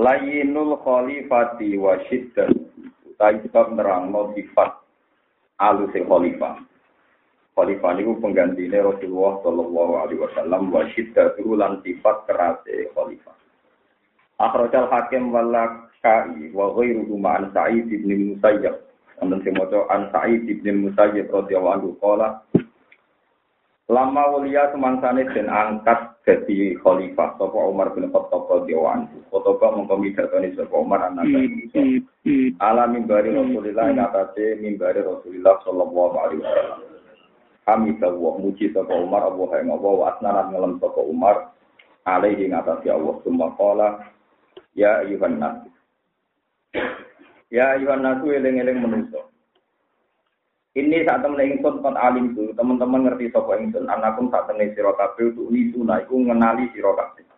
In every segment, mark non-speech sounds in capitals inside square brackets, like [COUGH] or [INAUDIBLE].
Layinul khalifati wa syiddat. Utai sebab nerangno sifat alus khalifah. Khalifah niku penggantine Rasulullah sallallahu alaihi wasallam wa syiddatu lan sifat kerase khalifah. Akhrajal hakim wala kai wa ghairuhu ma'an Sa'id bin Musayyab. Wonten sing maca an Sa'id bin Musayyab radhiyallahu anhu Lama wulia semangsane den angkat jadi khalifah sapa Umar bin Khattab radhiyallahu anhu. Khotoba mongko midhatoni sapa Umar anak Musa. Ala mimbari Rasulillah ing atase mimbari Rasulillah sallallahu alaihi wasallam. Hamidah wa muji sapa Umar Allah ing Allah wa asnanan ngelem sapa Umar alaihi ing atase Allah summa qala ya ayuhan nas. Ya ayuhan nas eling-eling manusa. Ini saat temen ingsun pot alim itu, teman-teman ngerti sapa ingsun, anakum saat temen sira kabeh untuk nisuna iku ngenali sira kabeh.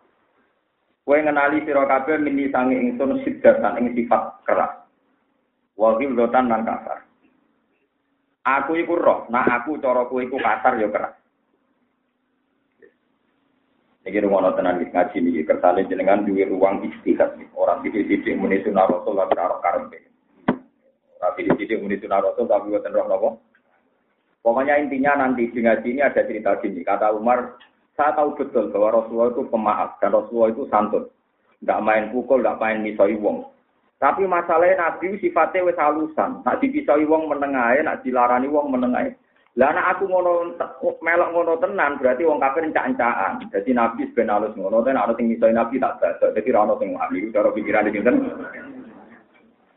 Kowe ngenali sira kabeh mini sange ingsun sidatan ing sifat keras. Wa ghilzatan lan kasar. Aku iku roh, nah aku cara kowe iku kasar ya keras. Iki rumono tenan iki ngaji niki kersane jenengan duwe ruang istihad orang titik-titik muni sunah rasul lan karo karepe. Tapi di sini muni sunah rasul tapi buatan roh nopo. Pokoknya intinya nanti di ngaji ini ada cerita gini. Kata Umar, saya tahu betul bahwa Rasulullah itu pemaaf dan Rasulullah itu santun. Nggak main pukul, nggak main misoi wong. Tapi masalahnya Nabi sifatnya wis halusan. Nak dipisoi wong menengahe, nak dilarani wong menengahe. Lah anak aku ngono melok ngono tenan berarti wong kafir encak-encakan. Jadi Nabi ben halus ngono ten ana sing misoi Nabi tak badak. Jadi ora ono sing wali cara pikiran iki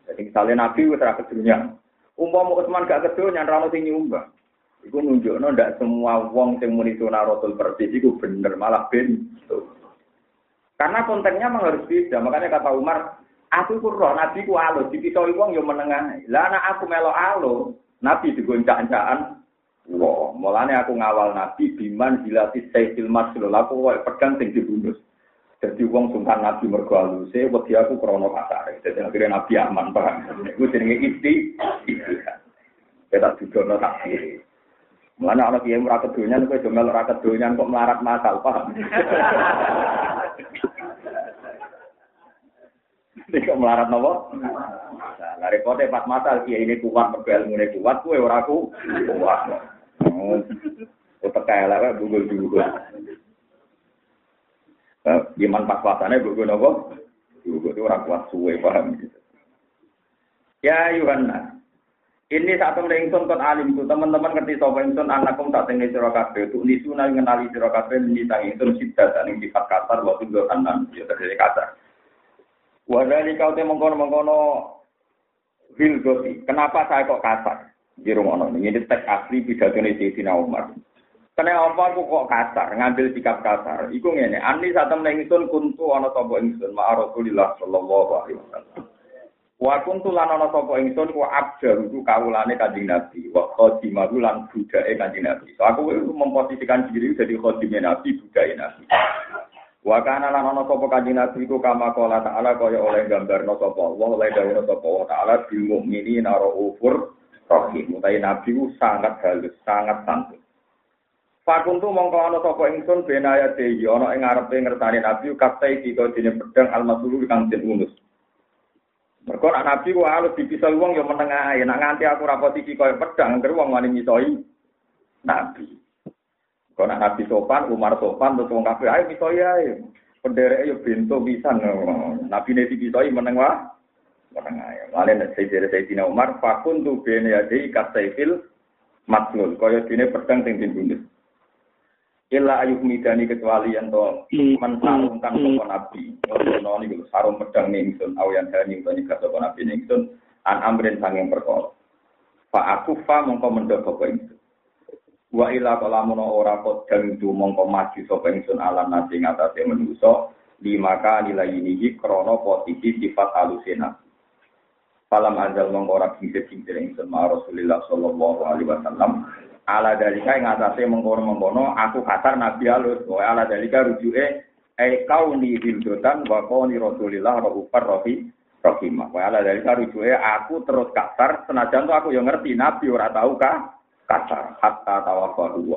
Jadi misalnya Nabi wis ra kedunya. Umpama Utsman gak kedunya ra ono sing nyumbang. Iku nunjukno ndak semua wong sing muni sunah Rasul persis iku bener malah ben. Karena konteksnya memang harus beda. Makanya kata Umar, aku ku roh Nabi ku alus, dipisoi wong yo menengah. Lah anak aku melok alus, Nabi digoncak-goncaan. Wah, mulane aku ngawal Nabi biman dilatih sayyidil maslul. Aku kok pedang sing. Jadi wong sungkan Nabi mergo aluse, wedi aku krana kasare. Jadi akhirnya Nabi aman paham. Iku jenenge isti. Kita dudono tak kiri. Mana anak kiai merakat dunia, kowe do melok dunia kok melarat masal, paham? Ini kok melarat nopo? Nah, repotnya pas masal kiai ini kuat, mergo ini kuat, kowe ora ku kuat. Oh, Utek kaya lah, Gimana pas pasane bugul nopo? Bugul itu orang kuat suwe, paham gitu. Ya, Yohanes. Ini temen ingsun kon alim itu teman-teman ngerti sapa ingsun anakum tak tengi sira kabeh tu nisuna ngenali sira kabeh menyita ingsun sidat ing sifat kasar wa tunggu anan ya terjadi kasar. Wa dari kau te mengkono-mengkono. Kenapa saya kok kasar? Di rumah ini teks asli pidato ini Sayyidina Umar. Kenapa aku kok kasar, ngambil sikap kasar? Iku ngene, ani saat temen ingsun kuntu ana sapa ingsun ma Rasulillah sallallahu alaihi wasallam. Wa kuntu lan ana sapa ingsun ku abdal iku kawulane Kanjeng Nabi, wa khadimahu lan budake Kanjeng Nabi. So aku memposisikan diri jadi khadime Nabi, budake Nabi. Wa kana lan ana sapa Kanjeng Nabi iku kama qala ta'ala kaya oleh gambarno sapa Allah, oleh dawuh sapa Allah taala bil mukminina raufur rahim. Utai Nabi ku sangat halus, sangat santun. Fakuntu mongko ana sapa ingsun benaya dehi ana ing ngarepe ngertani Nabi kaftai dika dene pedang al-masulu kang den unus. Mergo nak nabi ku halus dipisah wong ya menengah ae. Nak nganti aku ra posisi kaya pedang, ngger wong wani misoi nabi. Kok nak nabi sopan, Umar sopan, terus wong kabeh ae misoi ae. Pendereke yo bento pisan. Nabi ne dipisoi meneng wae. Meneng ae. Male nek Sayyidina Umar fakun tu bene ade kasaifil matlul. Kaya dene pedang sing dibunuh. Illa ayuh midani kecuali yang to mensarungkan sopo nabi. Ono niku sarung pedang ningsun awian dani utawa nyegah sopo nabi ningsun an amrin sanging perkara. Fa aku fa mongko mendhok apa ingsun. Wa ila kalamun ora kodang itu mongko maju sapa ingsun alam nasi ngatasé manusa di maka nilai ini krana posisi sifat halusina. Falam azal mengkorak kincir-kincir ingsun ma Rasulillah sallallahu alaihi wasallam. Ala dalika ing atase mengkono-mengkono aku kasar nabi alus. Wa ala dalika rujuke e kauni hildotan wa kauni Rasulillah rahufar rohi rohimah. Wa ala dalika rujuke aku terus kasar senajan tuh aku yang ngerti nabi ora tau kah kasar hatta tawafahu.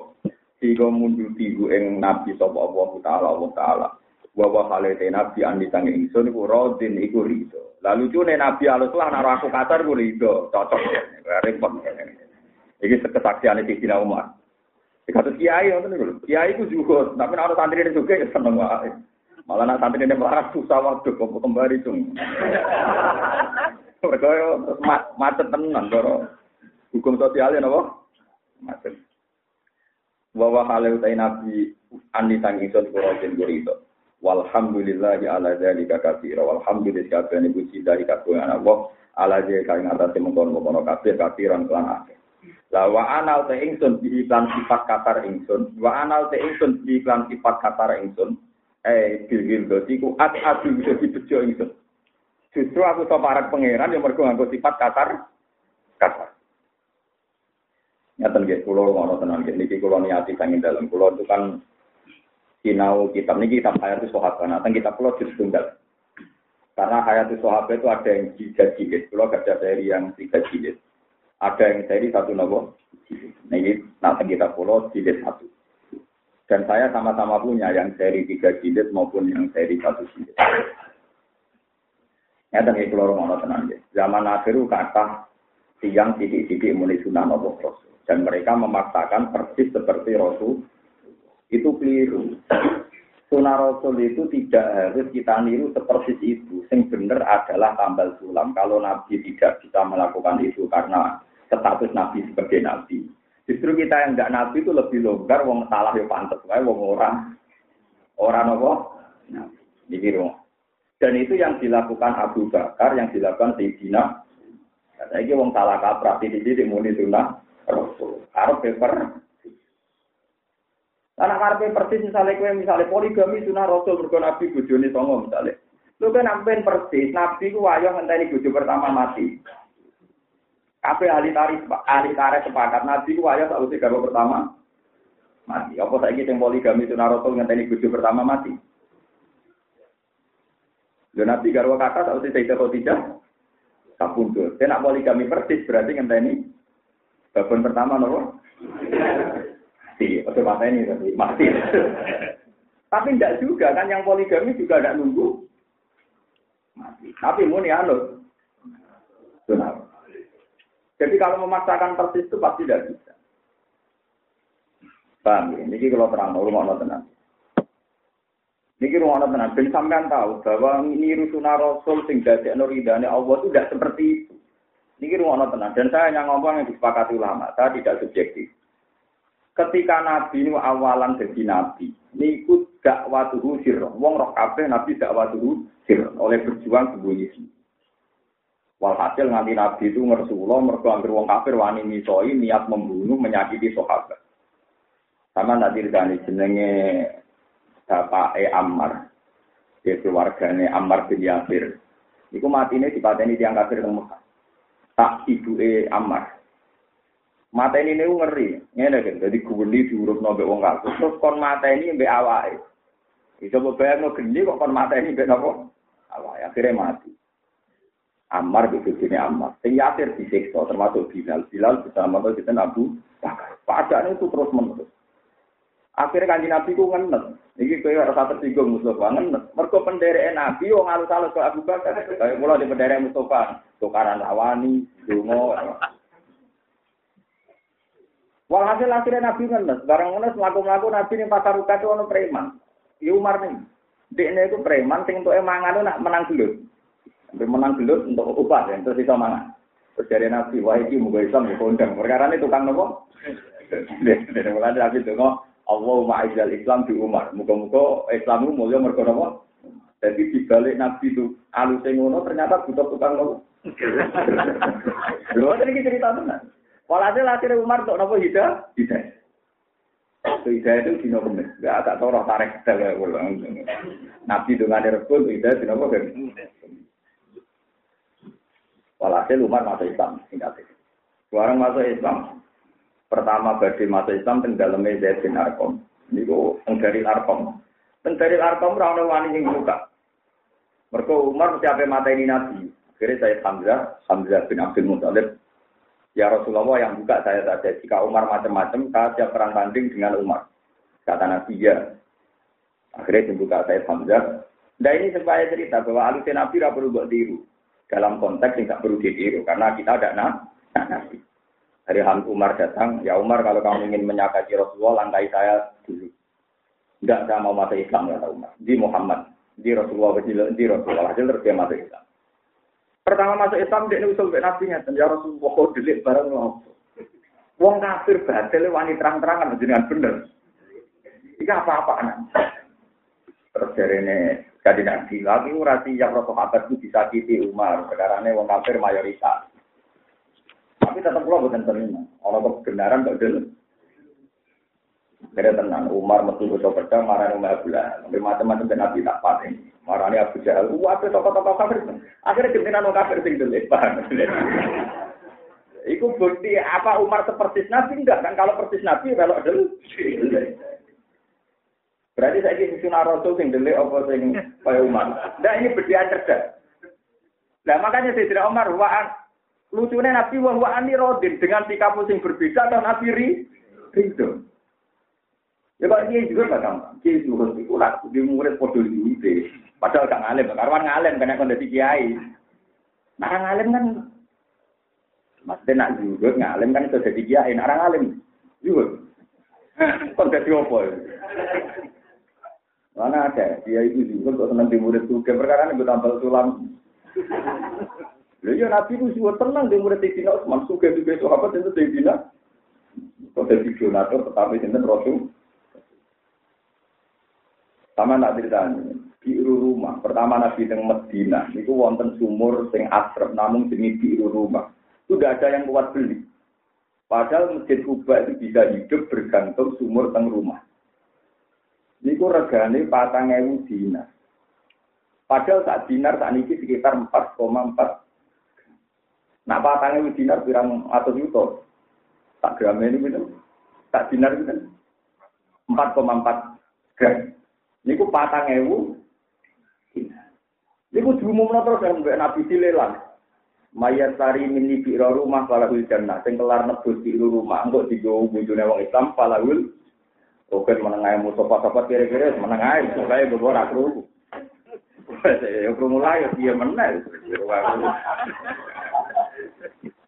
Sehingga mundur tinggu ing nabi sapa Allah taala Allah taala. Wa wa halete nabi andi tangi ingsun iku rodin iku rido. Lalu cune Nabi alus lah naruh aku kasar gue rido, cocok ya, repot. Ini kesaksian di Sina Umar. Kata kiai ngoten niku. Kiai ku juga, tapi nek ana santri ini juga ya seneng wae. Malah nak santri ini melarat susah waktu kok kembali cung. [LAUGHS] Mereka macet tenan karo hukum sosialnya napa? Macet. Wa wa halu nabi andi sang ingsun kula jenggurito. Walhamdulillahi ala dzalika katsira. Walhamdulillah kabehane puji dari kagungan Allah ala dzalika ing atase mengkono-mengkono kabeh katsiran kelan akeh. La wa anal te ingsun di iklan sifat katar ingsun, wa anal te ingsun di iklan sifat katar ingsun. Eh bil bil ku at adu bisa dibejo ingsun. Justru aku to parak pangeran yang mergo nganggo sifat katar katar. Nyata nggih kula ngono tenan niki kula niati sanging dalam kula itu kan sinau kitab ini kitab Hayatus Sahabat. Nah, kitab pulau juz tunggal. Karena Hayatus Sahabat itu ada yang tiga jilid, pulau ada seri yang tiga jilid. Ada yang seri satu nopo. Nah, ini nanti kita pulau jilid satu. Dan saya sama-sama punya yang seri tiga jilid maupun yang seri satu jilid. Ya, dan itu lorong tenang ya. Zaman akhir kata tiang titik-titik mulai sunnah nopo Rasul. Dan mereka memaksakan persis seperti Rasul itu keliru. Sunnah Rasul itu tidak harus kita niru seperti itu. Yang benar adalah tambal sulam. Kalau Nabi tidak bisa melakukan itu karena status Nabi sebagai Nabi. Justru kita yang enggak Nabi itu lebih longgar, wong salah ya pantas, wae wong orang orang apa? Nabi. Ini Dan itu yang dilakukan Abu Bakar, yang dilakukan Sayyidina. Saya ini wong salah kaprah, di sini muni sunnah Rasul. Harus paper karena karpe persis misalnya kue misalnya poligami sunnah rasul mergo nabi bojone songo misalnya. Lu kan persis nabi ku wayo ngenteni bojo pertama mati. Apa ahli tarif ahli tarif sepakat nabi ku wayo sausé garwa pertama mati. Apa saiki sing poligami sunnah rasul ngenteni bojo pertama mati? Lho nabi garwa kata sausé kok tidak kapundhut. Nek poligami persis berarti ngenteni babon pertama nopo? mati. Mata ini tapi mati. tapi tidak juga kan yang poligami juga tidak nunggu mati. Tapi muni anu. Jadi kalau memaksakan persis itu pasti tidak bisa. Paham ya? Ini kalau terang, rumah tenang. Ini rumah tenang. Ben sampean tahu bahwa ini rusuna Rasul sing dadi nuridane Allah itu tidak seperti itu. Ini rumah tenang. Dan saya hanya ngomong yang disepakati ulama. Saya tidak subjektif ketika Nabi ini awalan jadi Nabi, niku dakwatuhu sirr. Wong roh kabeh Nabi dakwatuhu sirr oleh berjuang sembunyi sembunyi. Walhasil nganti Nabi itu ngersula mergo anggere wong kafir wani misoi niat membunuh menyakiti sahabat. Sama nanti dikani jenenge E Ammar. Dia keluargane Ammar bin Yasir. Iku mati ini dipateni tiang kafir Mekah. Tak ibu E Ammar. Mata ini nih ngeri, ngene kan, jadi kubeli diurut nabe wong kaku, terus kon mata ini mbek awake. Itu bebayang no geni kok kon mata ini mbek nopo awake, akhirnya mati. Ammar begitu sini Ammar. Sing yatir disiksa termasuk Bilal. Bilal bersama itu kita Abu Bakar. Itu terus menerus. Akhirnya kanji Nabi ku ngenes. Ini kaya rasa tersinggung Mustafa ngenes. Mereka penderek Nabi yang alus-alus ke Abu Bakar. Kayak mulai di penderek Mustafa. Tukaran rawani, dungo. Walhasil akhirnya Nabi ngenes, barang ngenes melaku-melaku Nabi ini pasar ruka itu ono preman. Ya Umar nih, dia itu preman, sing untuk emangan itu nak menang gelut. Sampai menang gelut untuk upah ya, terus bisa mangan. Terus Nabi, wah ini mau Islam ya kondang. Perkara ini tukang nopo. Dari mulai Nabi itu Allah ma'izal Islam di Umar. Muka-muka Islam itu mulia mereka nopo. Jadi dibalik Nabi itu alusnya ngono ternyata butuh tukang nopo. Lho, ini cerita tenan. Walhasil akhirnya Umar untuk nopo hidayah, hidayah. Hidayah itu dino bener, gak tak tahu roh tarik kita ulang. Nabi dengan rebut hidayah dino? Walhasil Umar masuk Islam, singkat itu. Sekarang masuk Islam. Pertama bagi masuk Islam teng daleme Zaid bin Arqam. Niku teng dari Arqam. Teng dari Arqam ora ono wani sing buka. Mergo Umar mesti ape mateni Nabi. Akhirnya saya Hamzah, Hamzah bin Abdul Muthalib. Ya Rasulullah yang buka saya saja. Jika Umar macam-macam, saya siap perang tanding dengan Umar. Kata Nabi ya. Akhirnya dibuka saya Hamzah. Nah ini supaya cerita bahwa alusnya Nabi tidak perlu buat tiru. Dalam konteks tidak perlu ditiru. Karena kita ada nah, Nabi. Hari Ham Umar datang, ya Umar kalau kamu ingin menyakiti Rasulullah, langkai saya dulu. Enggak, saya mau masuk Islam, kata Umar. Di Muhammad di Rasulullah di Rasulullah hasil terus dia masuk Islam. Pertama masuk Islam dia usul ke Nabi nya ya Rasulullah kok delik barang ngopo. Wong kafir batil wani terang-terangan jenengan bener. Iki apa-apa anak. Terus dari ini jadi nabi lagi urati yang Rasulullah itu disakiti Umar. Ini wong kafir mayoritas. Tapi tetap pulau bukan terima. Orang kebenaran betul. Kira tenang, Umar metu bocah pedang marani Umar Abdullah. Sampai macam-macam dan Nabi tak paten. Marani Abu Jahal, wah tokoh-tokoh kafir. Akhirnya pimpinan orang kafir sing paham. Iku bukti apa Umar seperti Nabi enggak kan? Kalau persis Nabi kalau dulu. Berarti saya ini sunnah Rasul sing delik apa sing kaya Umar. Nah ini berdian cerdas. Nah makanya saya tidak Umar wa'an lucunya Nabi wa wa'ani rodin dengan sikap sing berbeda dan Nabi ri ridho. Ya kalau dia juga gak gampang. Dia juga itu lah, dia murid podo itu. Padahal gak ngalim, karwan ngalim, karena kondisi kiai. Nah, ngalim kan, maksudnya nak juga ngalim kan itu jadi kiai. Nah, ngalim juga. Kondisi apa ya? Mana ada, dia itu juga kok senang di murid juga. Perkara ini gue tampil sulam. Lalu ya Nabi itu juga tenang di murid Sayyidina Utsman. Suka juga sahabat itu Sayyidina. Kok jadi donatur, tetapi itu Rasul. Sama nak ceritanya, biru rumah. Pertama Nabi teng Medina, itu wonten sumur sing asrep, namun jenis biru rumah. Itu ada yang kuat beli. Padahal masjid Kuba itu bisa hidup bergantung sumur teng rumah. Niku regane patang ewu dinar. Padahal saat dinar saat ini sekitar 4,4. Nah patang ewu dinar pirang atau juta. Tak gram ini gitu. Tak dinar itu 4,4 gram. Niku patang ewu. Niku diumumno terus yang mbek Nabi dilelang. Mayat sari mini biro rumah falahul jannah. Sing kelar nebus di rumah. Enggak digawa bujune wong Islam falahul. Oke menengah musofa-sofa kira-kira menengah. Supaya beberapa rakru. [LAUGHS] Ya krungu lah ya dia menang. [LAUGHS]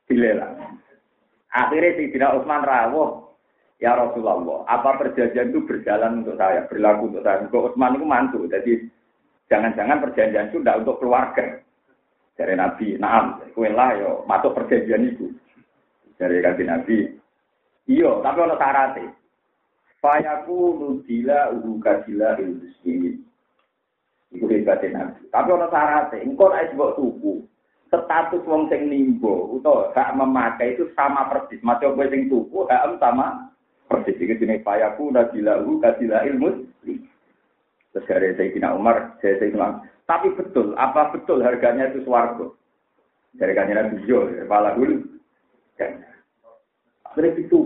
Dilelang. Akhirnya Sidina Utsman rawuh Ya Rasulullah, apa perjanjian itu berjalan untuk saya, berlaku untuk saya. Untuk Utsman itu mantu, jadi jangan-jangan perjanjian itu tidak untuk keluarga. Dari Nabi, naam, kue lah yo masuk perjanjian itu. Dari Nabi, iyo, tapi ono syaratnya. Fayaku nudila uruka dila ilmuslimin. Iku hebatnya Nabi. Tapi ono syaratnya, engkau naik sebuah tubuh. Status wong sing nimbo, atau hak memakai itu sama persis. Macam gue sing tubuh, hak sama Persis itu jenis payaku, nadilahu, kadilah ilmu. Terus dari Sayyidina Umar, saya bilang, tapi betul, apa betul harganya itu suargo? Dari kanjeng Nabi Jo, kepala dulu. Akhirnya itu,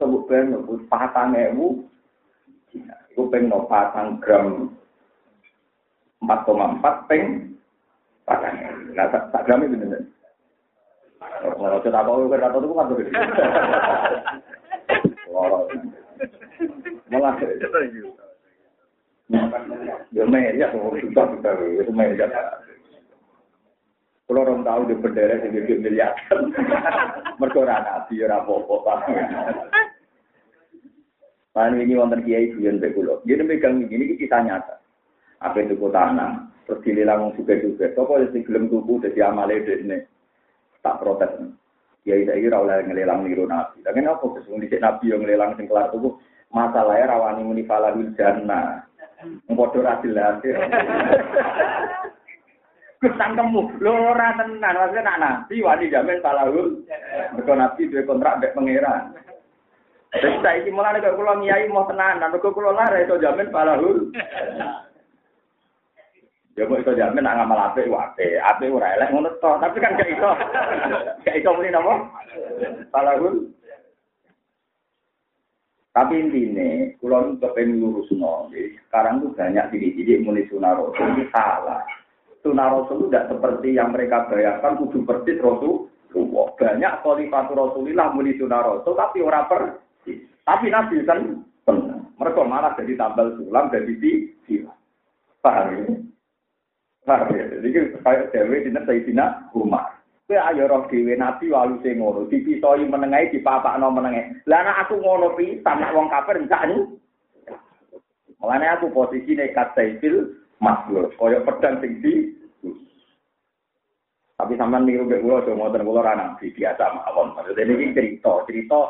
sebut ben, patang ewu, itu peng no patang gram 4,4 peng patang ewu. Nah, tak gram itu bener. Kalau kita tahu, kita tahu itu kan begitu. [LAUGHS] Malah ya meja susah kita itu meja. Kalau orang tahu di bendera sing gede miliar. [LAUGHS] Mergo ora nabi ora apa-apa. Pan ini wonten kiai guyon mbek kula. Dia megang ini kita nyata. Apa itu tanah, terus dilelang juga-juga. Toko sing gelem tuku dadi amale dekne. Tak protes. Ya saya kira oleh ngelelang niru nabi. Tapi apa sesungguhnya di nabi yang ngelelang sing kelar tuh masalahnya rawani muni falahul jannah. Ngpodo ra jelas. [LAUGHS] Tangkemmu, lho ora tenan, maksudnya nak nabi wani jamin falahul. Mergo nabi duwe kontrak mbek pangeran. Terus saiki mulane kok kula ngiyai mau tenan, mergo kula lara iso jamin falahul. Ya mau itu jamin nak ngamal apik wae, apik elek ngono to. Tapi kan gak iso. Gak iso muni napa? Salahun. Tapi intinya, kalau kepengen lurus no, sekarang tuh banyak diri-diri muni sunnah ini salah. Sunnah itu tidak seperti yang mereka bayangkan kudu persis rasul. Banyak khalifatu rasulillah muni sunnah tapi orang per. Tapi nabi kan benar. Mereka malah jadi tambal sulam, jadi di sila. Paham ya? Paham ya? Jadi kayak Dewi di Sayyidina Umar. Kowe ayo roh dhewe nabi walu sing ngono, dipisoi menengae dipapakno menengae. Lah nek aku ngono pisan nek wong kafir enggak ni. Mulane aku posisine kasaifil makhluk, kaya pedang sing di tapi sampean niru mek kula aja ngoten kula ora nabi biasa mawon. Maksudnya ini cerita, cerita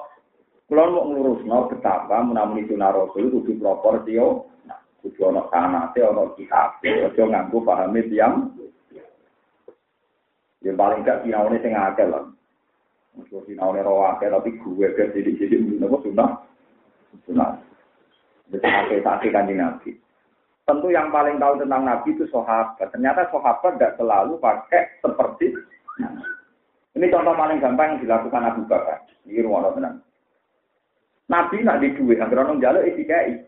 kula mau ngurusno betapa menawi sunah rasul kudu proporsio, nah, kudu ana sanate ana kitab, aja nganggo pahame tiyang Ya paling gak sinaune sing akeh lah. Mesti sinaune ro akeh tapi gue ke sithik-sithik nopo sunah. Sunah. Jadi akeh kanjeng Nabi. Tentu yang paling tahu tentang Nabi itu sahabat. Ternyata sahabat tidak selalu pakai seperti ini contoh paling gampang yang dilakukan Abu Bakar. Ini rumah tenang. Nabi nak di duit, agar orang jaluk isi kai.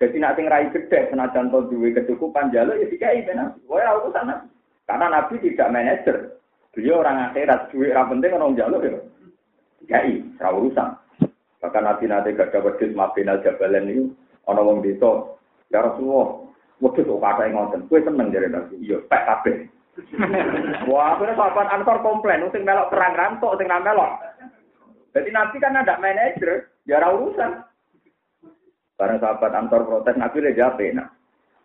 Jadi nak sing rai gede, senajan to duit kecukupan jaluk isi kai. Wah, aku sana. Karena Nabi tidak manajer. Beliau orang akhirat, duit orang penting orang jalur ya. Kiai, ra urusan. Bahkan nanti nanti gak ada wedus mabinal jabalan itu, orang wong desa, ya Rasulullah, wedus kok kata ngoten, kue seneng jadi nabi, iya, pek kabeh. [LAUGHS] Wah, akhirnya sahabat Ansor komplain, sing melok perang rantok, sing melok. Jadi nanti kan ada manajer, ra urusan. Barang sahabat Ansor protes, nabi le jape, nah.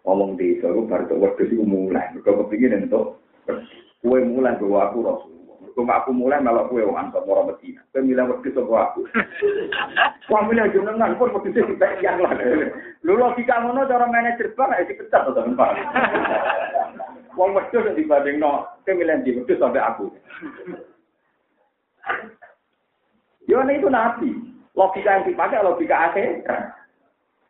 Ngomong di suruh baru wedus itu mulai, mereka kepingin untuk Kue mulai bahwa aku Rasulullah. Kue aku mulai malah kue wong antar orang Medina. Kue milih waktu sama aku. Kue milih jenengan pun itu kita yang lah. Lu logika ngono cara manajer bank ya dipecat atau apa? Wong wedhus dibanding no, kue milih di wedhus sampai aku. Yo itu nabi. Logika yang dipakai logika akhir.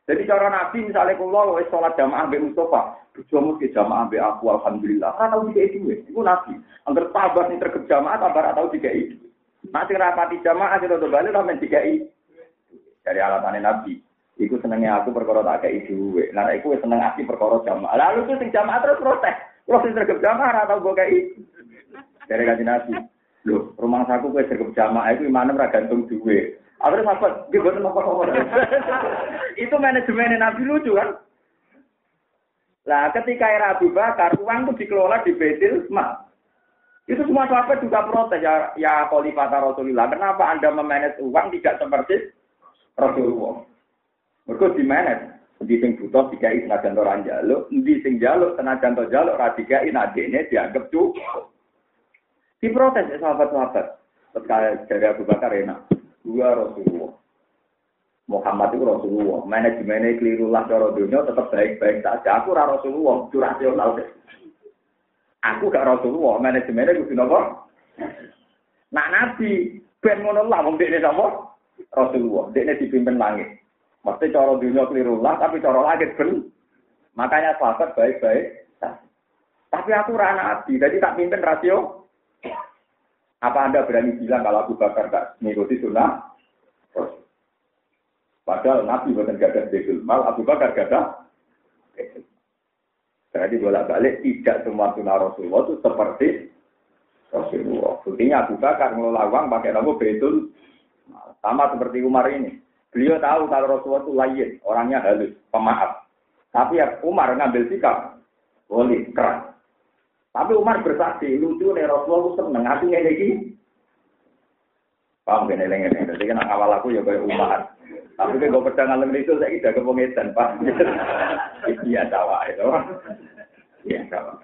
Jadi cara nabi misalnya kalau wis sholat jamaah mbek Mustafa, Bojomu ke jamaah be aku alhamdulillah. Ora tau dikei dhuwit. Iku nabi. Angger tambah sing terkep jamaah ora tau dikei. Nek sing rapati jamaah kita to bali ora men dikei. Dari alatane nabi. Iku senengnya aku perkara tak kei dhuwit. Lah wis seneng ati perkara jamaah. Lalu tuh sing jamaah terus protes. Kalau sing terkep jamaah ora tau mbok kei. Dari kanjeng nabi. Loh, rumah saku kowe terkep jamaah iku imane ora gantung. Akhirnya sahabat, dia buat apa-apa. [LAUGHS] Itu manajemen Nabi lucu kan? Nah, ketika era Abu Bakar, uang itu dikelola di Betil Mal. Itu semua sahabat juga protes, ya, ya Khalifah Rasulullah. Kenapa Anda memanage uang tidak seperti Rasulullah? Mereka di manage. Di sing butuh dikai senajan orang jaluk, di sing jaluk senajan to jaluk ra dikai nadene dianggap cukup. Diprotes ya sahabat-sahabat. Terus dari Abu Bakar enak. Dua Rasulullah. Muhammad itu Rasulullah. Manajemennya keliru lah cara dunia tetap baik-baik saja. Aku ora Rasulullah, itu rasional deh. Aku gak Rasulullah, manajemennya kudu napa? Nak nabi ben ngono lah wong dekne napa? Rasulullah. Dekne dipimpin langit. Mesti cara dunia keliru lah, tapi cara langit ben. Makanya sahabat baik-baik. Tapi aku ora nabi, jadi tak pimpin rasio. Apa Anda berani bilang kalau Abu Bakar gak mengikuti sunnah? Padahal Nabi bukan gada Baitul Mal, Abu Bakar gada Jadi bolak balik tidak semua sunnah Rasulullah itu seperti Rasulullah. Buktinya Abu Bakar ngelola uang pakai nama Baitul Sama seperti Umar ini. Beliau tahu kalau Rasulullah itu lain, orangnya halus, pemaaf. Tapi ya Umar ngambil sikap, boleh, keras. Tapi Umar bersaksi, lucu nih Rasulullah seneng, aku lagi. Paham gak nih Jadi kan awal aku ya kayak Umar. Tapi kan gue pedang alam itu saya tidak kepengetan pak. [LAUGHS] Iya tawa itu. Iya tawa.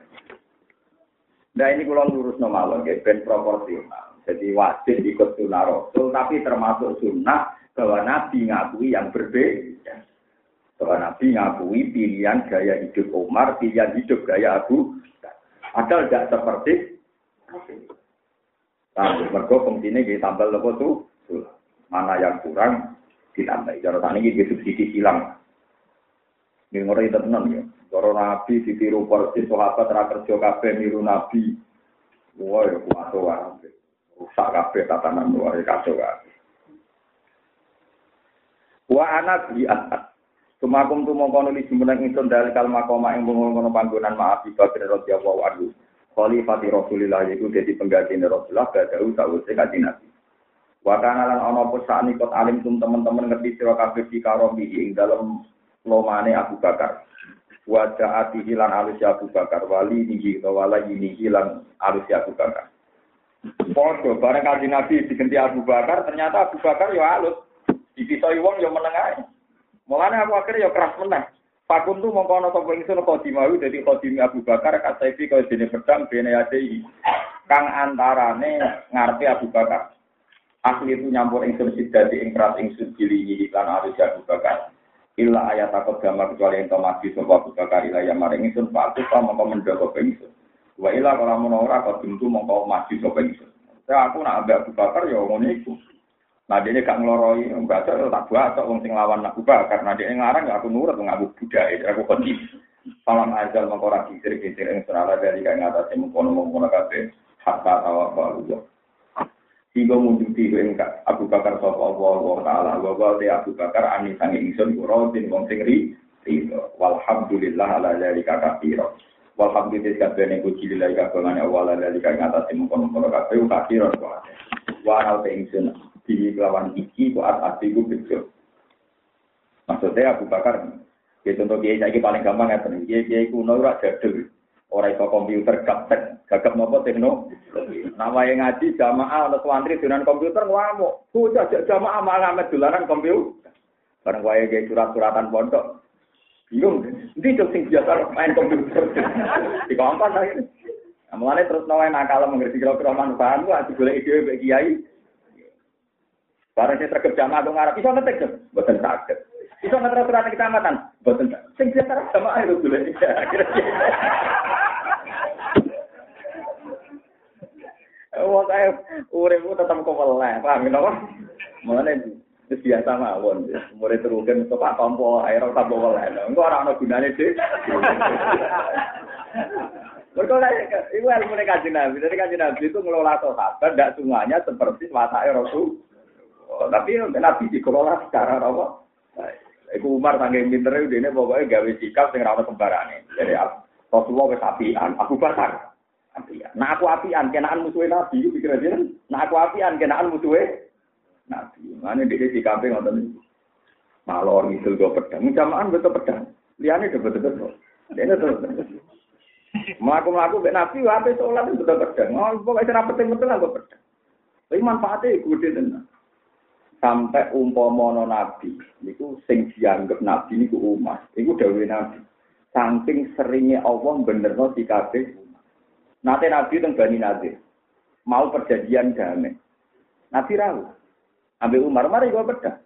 Nah ini kalau lurus normal, ya, ben proporsional. Jadi wajib ikut sunnah Rasul, tapi termasuk sunnah bahwa Nabi ngakui yang berbeda. Bahwa Nabi ngakui pilihan gaya hidup Umar, pilihan hidup gaya Abu. Padahal tidak seperti Tapi mereka fungsinya kita tambah lepas tuh, mana yang kurang ditambah. Cara tani ini subsidi silang. Ini ngeri tenan ya. Cara Nabi ditiru persis sahabat ra kerja kabeh niru Nabi. Wah, ya kuat wae. Rusak kabeh tatanan luar kacau kabeh. Wa ana bi. Sumakum tu mongko nulis jumeneng ingsun dari kalma koma ing ngono panggonan maaf Abi Bakar radhiyallahu anhu. Khalifati Rasulillah yaiku dadi pengganti Rasulullah badau sawise kanjeng Nabi. Wa kana lan ana apa kot alim tum teman-teman ngerti sira kabeh di karomi ing dalem lomane Abu Bakar. Wa ja'ati hilan alus Abu Bakar wali niki wala ini hilan alus Abu Bakar. Podo bareng kanjeng Nabi diganti Abu Bakar ternyata Abu Bakar ya alus. Dipisoi wong ya menengah. Mulane aku akhirnya ya keras meneh. Pakun tu mongko ana sapa ingsun khodimawi dadi khodimi Abu Bakar kasaifi kaya dene pedang bene ati kang antarane ngarepe Abu Bakar. Asli itu nyampur ingsun sidati ing keras ingsun dilingi iklan arus Abu Bakar. Illa ayat takut gambar kecuali yang mati sapa Abu Bakar ila yang maring ingsun patu ta mongko mendogo ingsun. Wa ila kalau menora kok tentu mongko mati sapa ingsun. Saya aku nak ambek Abu Bakar ya ngono iku. Nah dia gak ngeloroi, baca tak buat atau wong sing lawan Abu Bakar. Nah dia ngarang aku nurut ngaku budaya, aku kodi. Salam azal mengkora kisir kisir yang serala dari kaya ngatasi mengkono mengkono kafe hatta tawa balu. Hingga munjuti ing Abu Bakar sapa Allah wa taala wa wa Abu Bakar ani sange ingsun kuro tin wong sing ri walhamdulillah ala dzalika katsira. Walhamdulillah kabeh puji lillahi kabeh Allah ala dzalika ngatasi mengkono mengkono kafe katsira. Wa al ingsun di lawan iki kok ati ku bejo. Maksudnya Abu Bakar, ya contoh kiai saya paling gampang ya tenan. Kiai kiai kuno jadul, ora iso komputer gaptek, gagap nopo tekno. Nama yang ngaji jamaah atau santri dengan komputer ngamuk. Bocah jamaah malah ngamet dolanan komputer. Bareng wae kiai surat-suratan pondok. Bingung, ini tuh sing biasa main komputer. Di kampan lagi. Mulane terus nawain nakal mengerti kira-kira manfaat, gua boleh ide bagi kiai. Barang saya terkep jamaah dong Arab, bisa ngetek dong, buatan sakit. Bisa ngetek surat kecamatan, buatan sakit. Sing biasa jamaah itu dulu. Wah saya uripku tetap keweleh, paham ya apa? Mulane wis biasa mawon. Murid terugen pak tompo air ora tambah weleh. Engko ora ana gunane sih. Mereka itu ilmu kajian Nabi. Dari kajian Nabi itu ngelola sahabat, tidak semuanya seperti watak Rasul. Tapi Nabi dikelola secara apa? Iku Umar tanggung pinter itu ini pokoknya gawe sikap sing rawat kembarane. Jadi Rasulullah wis apian, aku bakar. Apian. Nah aku apian, kenaan musuhnya Nabi, itu pikir aja Nah aku apian, kenaan musuhnya Nabi. Mana dia sikap ngoten Malor ngisul go pedang, jamaah betul pedang. Liane betul betul. Dia itu Melaku-melaku Nabi, wape sholat itu betul pedang. Oh, pokoknya serap penting-penting lah pedang. Tapi manfaatnya gede tenan sampai umpomono nabi niku sing dianggap nabi niku umat. Niku dawuh nabi. Saking seringnya Allah benerno kabeh nate nabi teng Bani Nadir. Mau perjanjian damai. Nabi rawu. Ambil Umar mari gua beda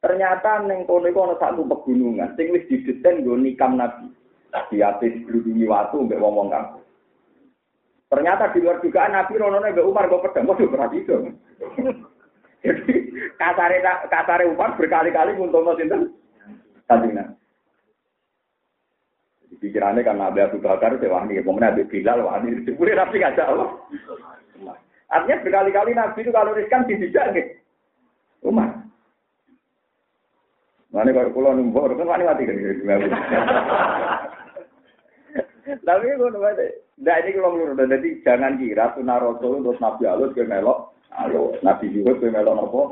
ternyata neng kono iku ana satu pegunungan. Sing wis didesain nggo nikam nabi. Di atas watu mbek wong-wong kampung Ternyata di luar dugaan Nabi Rono mbek Umar kok pedang, waduh berarti itu. [LAUGHS] Jadi kasare kasare Umar berkali-kali untuk sinten? Kanjeng Nabi. Pikirannya kan Nabi Abu Bakar, wani, kemudian Nabi Bilal, wani, boleh Nabi ngajak Allah. Artinya berkali-kali Nabi itu kalau riskan dijak gitu. Umar. Mana kalau pulau numpuk, kan wani mati kan? Tapi gue nunggu, nah ini kalau menurut, jadi jangan kira sunnah Rasul untuk Nabi Allah ke melok Halo, Nabi juga kowe melok napa?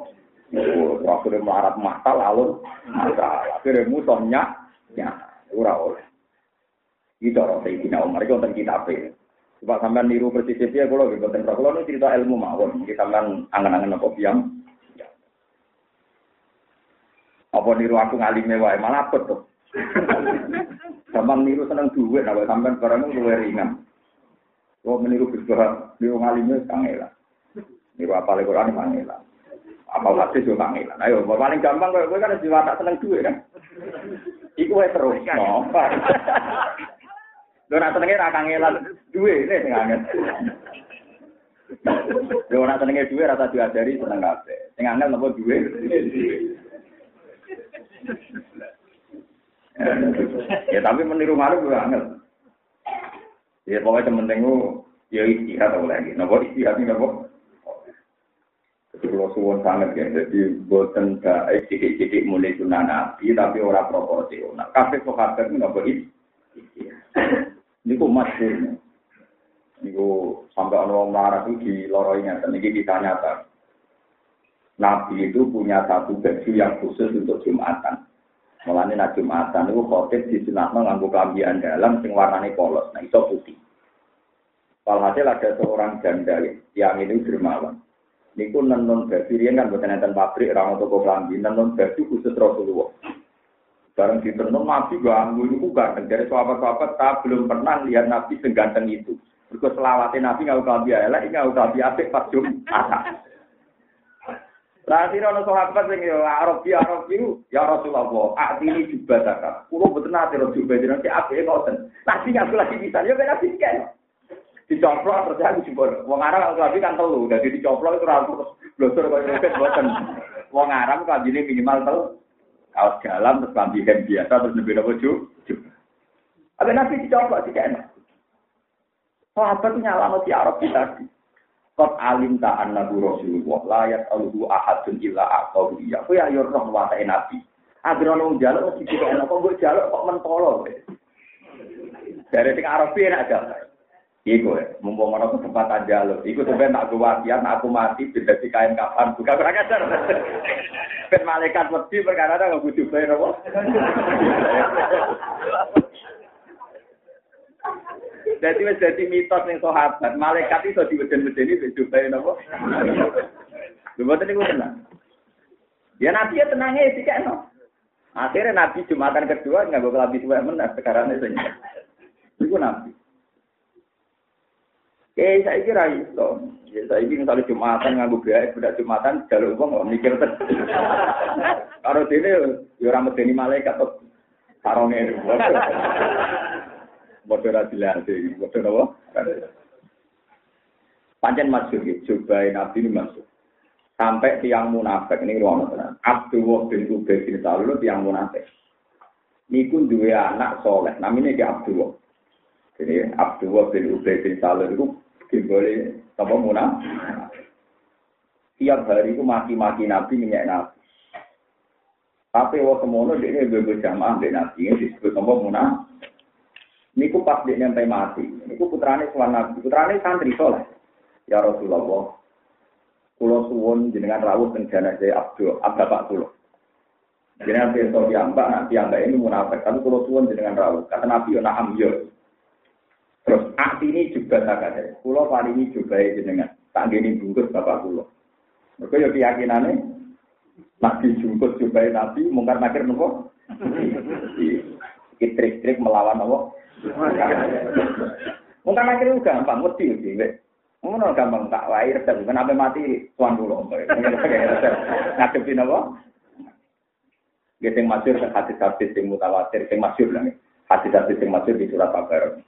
Rasul melarat masal alun masal. Akhirnya musuhnya ya ora oleh. Itu orang Sayyidina Umar itu tentang kitab Coba sampean niru persis dia kalau gitu tentang kalau ini cerita ilmu mawon. Kita sampean angan-angan apa biang. Ya. Apa niru aku ngalime wae malah apa tuh. [LAUGHS] Sampean niru seneng duit, nah sampean barang luwe ringan. Kalau meniru bisbah, niru ngalime kangelan. Niru apa lagi Quran pangeran. Apa hadis yo pangeran. Ayo, paling gampang kowe kan jiwa tak seneng duit kan. Iku wae terus. Lho nak senenge ra kangelan duit nek sing anget. Lho nak senenge duit rasa diajari seneng kabeh. Sing angel nopo duit? ya tapi meniru malu gue angel. Ya pokoknya temen ku ya istihad atau lagi. Nopo istihad ini nopo. Jadi kalau suwon sangat ya, jadi buatan baik sidik-sidik mulai sunnah nabi, tapi orang proporsional. Kafe sahabat itu nopo istihad. Ini kok masyurnya. Niku sampai orang marah itu di lorongnya, dan ini kita nyata. Nabi itu punya satu baju yang khusus untuk Jumatan. Mulanya nak Jumatan itu khotib di sunatno nganggo kelambian dalam sing warnane polos. Nah, itu putih. Walhasil ada seorang janda yang ini dermawan. Niku nenun baju riyen kan bukan enten pabrik orang toko kelambi, nenun baju khusus Rasulullah. Bareng di tenun Nabi ganggu itu ganteng dari sahabat-sahabat tak belum pernah lihat Nabi seganteng itu. Berikut selawatnya Nabi nggak usah biaya lah, nggak usah biaya pas Jumatan. Lah sira ana sahabat Arab ya Arab itu ya Rasulullah, ini juga zakat. Kulo nate ro juga jenenge si ape ngoten. Nabi ngaku lagi bisa yo ben nabi kan. Dicoplok terus aku jebol. Wong Arab kalau lagi kan telu, dadi dicoplok itu ora terus blosor kaya roket mboten. Wong Arab jadi minimal telu. Kaos dalam terus lambi biasa terus lebih nopo ju. Ada nabi dicoplok sih enak. Sahabat nyalano si Arab tadi. Kot alim ta'an nabi Rasulullah, layat aluhu ahadun illa aqawu iya. Aku ya yur roh watai nabi. Agar orang jaluk, tidak enak. Kok gue jaluk, kok mentolo. Dari sing Arabi enak jaluk. Iku ya, mumpung orang kesempatan jaluk. Iku sebenarnya tak gue wasiat, aku mati, beda si kain kapan. Bukan kurang ajar. [LAUGHS] Ben malaikat wedi perkara ada nggak butuh bayar apa? [LAUGHS] Jadi wis dadi mitos ning sahabat, malaikat iso diweden-wedeni ben jumpai napa. Lha mboten niku tenang. Ya nabi ya tenangnya sih kan. Akhirnya nabi Jumatan kedua nggak gue kelambi suwe menang sekarang itu. Iku nabi. Eh saya kira itu. Ya saya ini misalnya Jumatan nganggo biaya budak Jumatan jalur uang nggak mikir ter. Kalau sini ya orang medeni malaikat atau sarongnya. Bodoh rasilasi, bodoh apa? Pancen masuk gitu, coba nabi ini masuk. Sampai tiang munafik ini ruang tenan. Abdullah bin Ubay bin Salul tiang munafik. Niku dua anak soleh, namanya dia Abdullah. Jadi Abdullah bin Ubay bin Salul itu boleh apa munafik. Tiap hari itu maki-maki Nabi, minyak Nabi. Tapi waktu semono dia bebas jamaah dengan Nabi, ini disebut apa munafik. Niku pas dia nyampe mati. Niku putrane suwan nabi. Putrane santri soleh. Ya Rasulullah. Kulo suwon jenengan rawuh teng jenazah Abdul Bapak kulo. Jenengan besok mbak nanti mbak ini munafik. Tapi kulo suwon jenengan rawuh. Kata Nabi yo naham yo. Terus akti ini juga tak ada. Kali ini juga jenengan. Tak gini bungkus bapak kulo. Mereka yo keyakinannya Nabi jungkus juga Nabi mungkar nakir nopo. [LAUGHS] Trik-trik melawan nopo. Mungkin akhirnya itu gampang, mesti sih. Ngono gampang tak wae resep kenapa mati tuan dulu. Ngadepi napa? Nggih sing masyhur hadis-hadis sing mutawatir sing masyhur lah. Hadis-hadis sing masyhur di surat Al-Baqarah.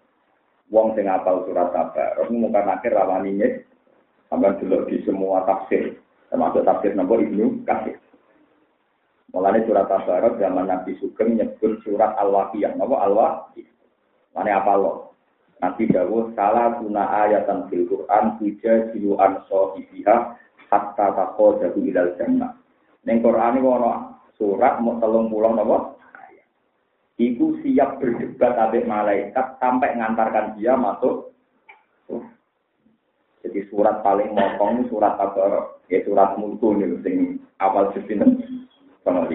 Wong sing apal surat Al-Baqarah mungkin akhir rawani sampai dulu di semua tafsir termasuk tafsir nomor Ibnu Katsir. Mulanya surat Al-Baqarah zaman Nabi Sugeng nyebut surat Al-Waqiah. Napa Al-Waqiah? Mana apa lo? Nabi Dawud salah guna ayatan fil Quran tuja jilu an sohibiha hatta tako jahu ilal jannah. Neng Quran ini surat mau telung pulang nopo. Iku siap berdebat abek malaikat sampai ngantarkan dia masuk. Jadi surat paling mokong surat apa? Ya surat mulku nih, sing awal justin. Kalau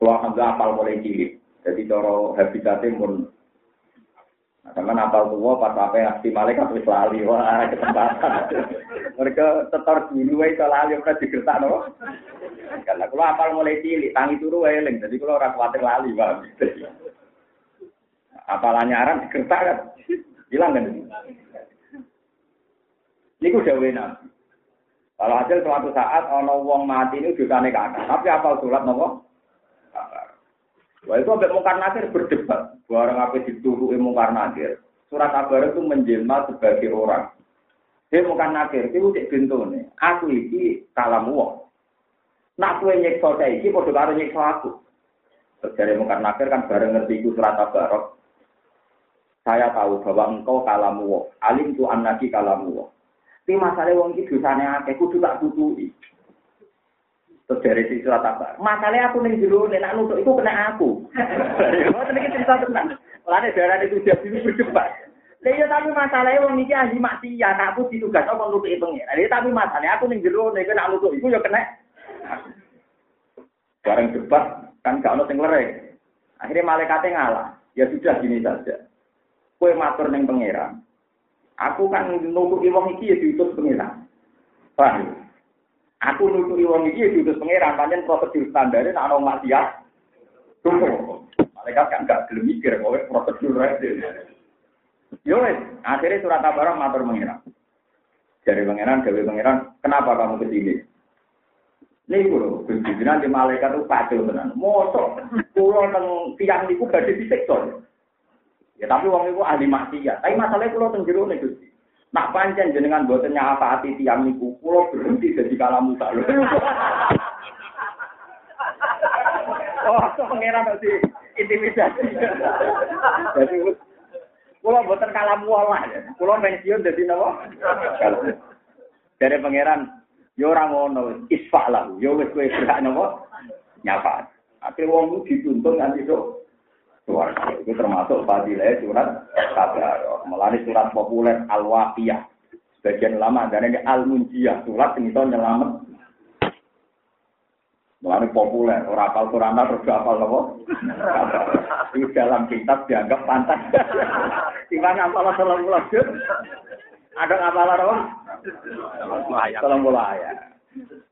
alhamdulillah apal mulai cilik. Jadi cara habitatnya Nah, teman apal tua pas apa ngasih malaikat wis lali wah kesempatan. [LAUGHS] Mereka tetor dulu wae iso lali ora digertak no. Karena kalau apal mulai cilik tangi turu wae eling. Jadi kalau orang kuatir lali Pak. Apalannya aran digertak kan. Hilang kan. Ini udah nabi. Kalau hasil suatu saat ono wong mati ini juga nih tapi apal surat nopo? Wah itu sampai mungkar nakir berdebat. Barang apa dituruhi mungkar nakir. Surat kabar itu menjelma sebagai orang. Dia mungkar nakir, itu cek nih. Aku ini kalam wong. Nak kue nyekso saya ini, bodoh karo nyekso aku. Dari mungkar nakir kan bareng ngerti itu surat tabarok. Saya tahu bahwa engkau kalamu alim tu anaki kalamu Tapi masalah wong iki dosane akeh kudu tak. Terus dari sisi tabarok. Masalahnya aku ning jero nek nak nutuk iku kena aku. [LAUGHS] Ngoten iki cerita tenan. Lane darah itu dia dulu berdebat. Lah iya tapi masalahnya wong iki ahli maksiat, aku ditugas apa nutuki pengen. Lah tapi masalahnya aku ning jero nek nak nutuk iku ya kena. Bareng debat kan gak ono sing lereng. Akhirnya malaikatnya ngalah. Ya sudah gini saja. Kue matur neng pangeran. Aku kan nutuki wong iki ya diutus pangeran. Paham? Aku nutuki wong iki ya diutus pangeran. Panjen prosedur standarnya nak ono maksiat. Tunggu. Malaikat kan gak gelem mikir kowe prosedur ae. Yo wes, akhirnya surat kabar matur pangeran. Dari pangeran, dari pangeran, kenapa kamu ke sini? Nih kulo, Gusti nanti malaikat itu kacau tenan. Mosok kulo teng tiang niku badhe disiksa. Ya tapi wong iku ahli maksiat. Tapi masalahnya kulo teng jero Gusti. Nak pancen jenengan boten apa hati tiang niku, kulo berhenti jadi kalamu tak lho. Oh, pangeran tadi intimidasi. Jadi kulo boten kalamu lah. Kulo pensiun jadi napa? Dari pangeran Yo ora ngono, isfa lah. Yo wis kowe berhak napa? Nyapa. Akhire wong ku dituntun nganti sok suara. Itu termasuk fadilah surat kabar. Melani surat populer Al-Waqiyah. Sebagian lama dan ini Al-Munjiyah. Surat yang itu nyelamat. Melani populer. Orang apal Quran terus apal apa? Itu dalam kitab dianggap pantas. [LAUGHS] Gimana apal salam Ada apal apa? Tolong bola ya.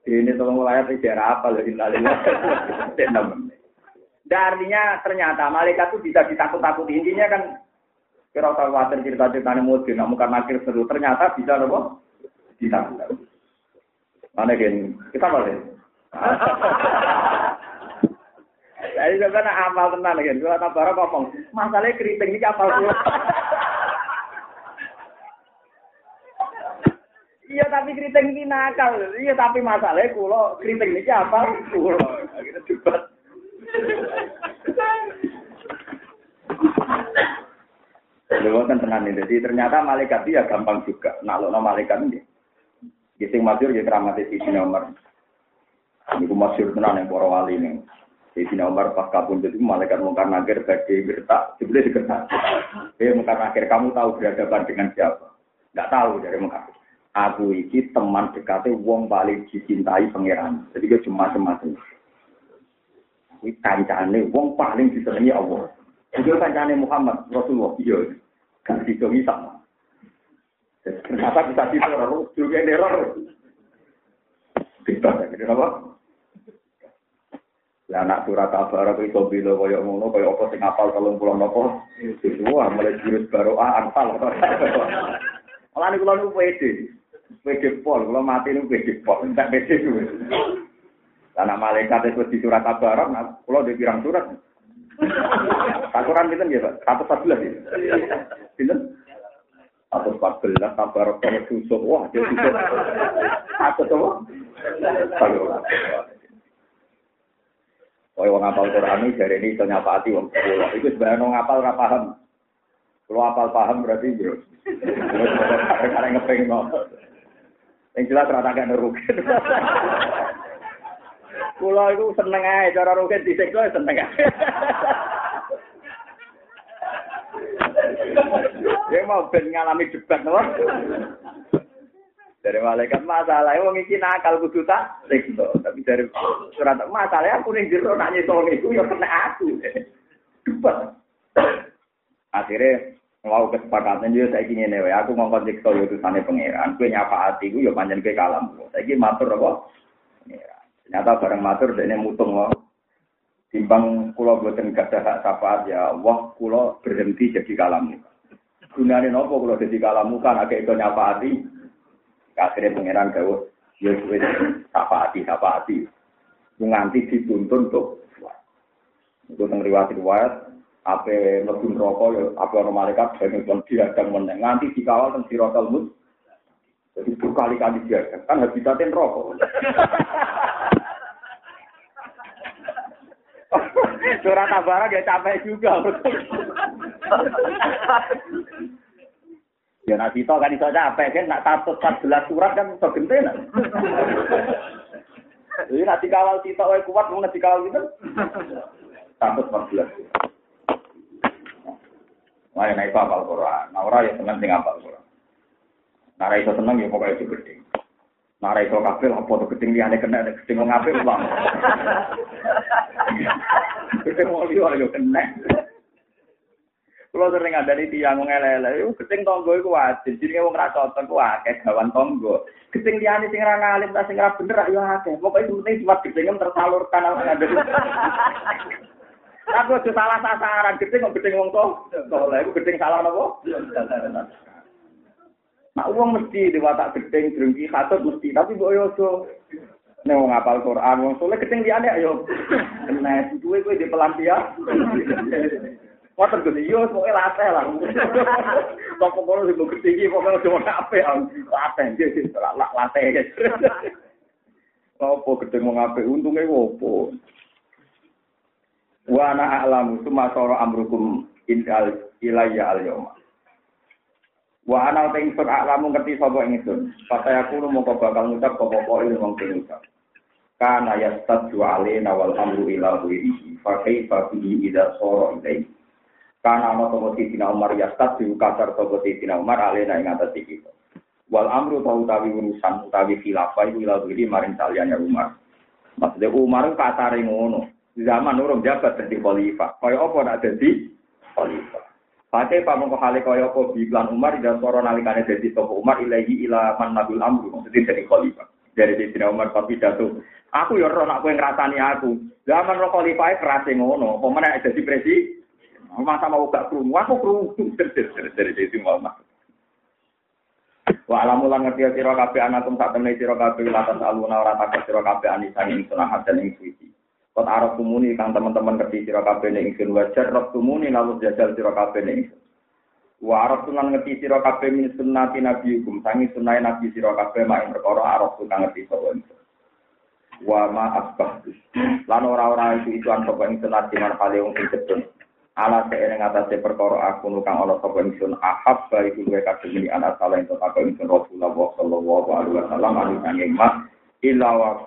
Ini tolong bola ya tidak apa loh Tidak [LAUGHS] artinya ternyata malaikat itu bisa ditakut-takuti. Intinya kan kira khawatir cerita-cerita ini mungkin nggak mungkin nakir seru. Ternyata bisa loh ditakut-takuti. Mana gini? Kita boleh. Jadi sebenarnya apal tenan kan. Kalau tak ngomong, masalahnya keriting ini apal [LAUGHS] Iya tapi keriting ini nakal. Iya tapi masalahnya kulo keriting ini apa? Kulo. Kita debat. Lewat kan tenan ini. Jadi ternyata malaikat ya gampang juga. Nah, lo malaikat ini. Gising masyur ya keramati si nomor. Ini masyur tenan yang para wali ini. Di sini Umar pas kabun jadi malaikat mungkar nakir bagi gertak, dibeli digertak. Eh mungkar nakir kamu tahu berhadapan dengan siapa? Tidak tahu dari mungkar aku iki teman dekatnya wong paling dicintai pangeran. Jadi dia cuma semacam Kuwi kancane wong paling disenangi Allah. Juga kancane Muhammad Rasulullah iya. Gak disenangi sama. Ternyata bisa diteror, juga neror. Bebas ya, gitu apa? Lah anak surat kabar itu iso bila kaya ngono kaya apa sing apal 30 napa? Wah, mulai jurus baru ah antal. Malah niku kula pede. PD pol, kalau mati itu PD pol, enggak PD. Karena malaikat itu di surat Tabarak, nah, kalau di pirang surat. Takuran itu ya Pak, satu empat belas ya. Itu? Satu empat belas, Tabarak kalau susuk, wah dia susuk. Satu tuh. Oh, wong ngapal Quran ini dari ini iso nyapati wong sekolah. Itu sebenarnya wong ngapal ora paham. Kalau apal paham berarti bro. Karena ngepeng yang jelas rata gak nerugi. Kulo itu seneng aja cara rugen di sektor seneng aja. Dia mau ben ngalami debat nopo. Dari malaikat masalah, wong iki nakal kudu tak siksa. Tapi dari surat masalah aku ning jero nak nyesoni iku ya kena aku. Debat. Akhirnya Mau kesepakatan juga saya ingin newe. Aku mau konflik yo utusannya pangeran. Kue nyapa gue yo panjang ke kalam. Saya ingin matur apa? Pangeran. Ternyata bareng matur dan mutung loh. Timbang kulo buatan gak hak syafaat ya wah kulo berhenti jadi kalam. Gunane nopo kulo jadi kalam kan agak itu nyapa hati. Akhirnya pangeran gawe ya wis syafaati syafaati. Nganti dituntun untuk itu teng riwayat-riwayat Ape mlebu neraka ya ape ana malaikat ben kon diadang meneng nganti dikawal teng siratal mut. Jadi berkali-kali diadang kan habitatnya neraka. [LAUGHS] [LAUGHS] Surat tabara dia capek juga. ya nanti toh kan iso capek kan nak tatut 14 surat kan iso gentenan. Jadi nanti kawal kita wae kuat mau nanti kawal gitu. Tatut 14. Wah, naik apal Quran. Nah, ora ya seneng sing apal Quran. Nah, seneng ya pokoknya itu gede. Iso kabel apa tuh gedeng liyane kena wong apik Bang. Gedeng wong liya yo kena. Kulo sering ada di tiang ngelele, yo keting tonggo iku wajib. Jadi wong ra cocok ku akeh gawan tonggo. Keting sing ra ngalim ta sing ra bener yo akeh. Pokoke penting sifat ketingem tersalurkan ada. Aku aja salah sasaran, keting kok keting wong to. Soleh iku keting salah napa? Nah, uang mesti diwatak gedeng, drengki, katut mesti. Tapi mbok yo aja Nek wong apal Quran, wong soleh keting liyane ayo. Kena duwe kowe di pelampian. Ngoten Gus, yo pokoke latih lah. Kok kono sing bukti iki pokoke cuma apik latih iki latih. Apa gedhe mung apik untunge opo? Wa ana a'lamu summa sara amrukum indal ilayya al yauma. Wa ana ta ingsun a'lamu ngerti sapa ingsun. Aku mongko bakal ngucap apa apa ilmu sing ngucap. Kana yastadu alaina wal amru ila ghairihi fa kaifa bihi idza sara ilaihi. Karena ana toko Sidina Umar ya stad di kasar toko Sidina Umar alena ing atas iki. Wal amru tau utawi urusan utawi khilafah ila diri maring saliyane Umar. Maksudnya Umar kasare ngono. Zaman urung jabat dadi khalifah. Kaya apa nak dadi khalifah. Pate pamongko hale kaya apa biklan Umar dan soro nalikane dadi toko Umar ilahi ila man nabil amru maksudnya dadi khalifah. Dari Sidina Umar tapi jatuh. Aku ya roh nak kowe ngrasani aku. Zaman roh khalifah kerase ngono. Apa meneh dadi presiden Masa mau gak kerungu, aku kerungu. [LAUGHS] Dari itu mau Wa alamu lan ngerti sira kabeh anakum sak temne sira kabeh ora sira kabeh ing sunah dan ing suci. Kot arep tumuni kang teman-teman ngerti sira kabeh ning ingsun wajar rob tumuni lalu jajal sira kabeh ning ingsun. Wa arep tunan ngerti sira kabeh min sunnati nabi hukum sangi sunah nabi sira kabeh mak ing perkara arep tunan ngerti sapa ingsun. Wa ma asbah. Lan ora-ora itu itu an sapa ingsun ati man paling sing cedhek ala seere ngatasé perkara aku nukang ana sapa ingsun ahab bari kuwe kadhe mini ana salah ento apa ingsun Rasulullah sallallahu alaihi wasallam anu sanging mak illa wa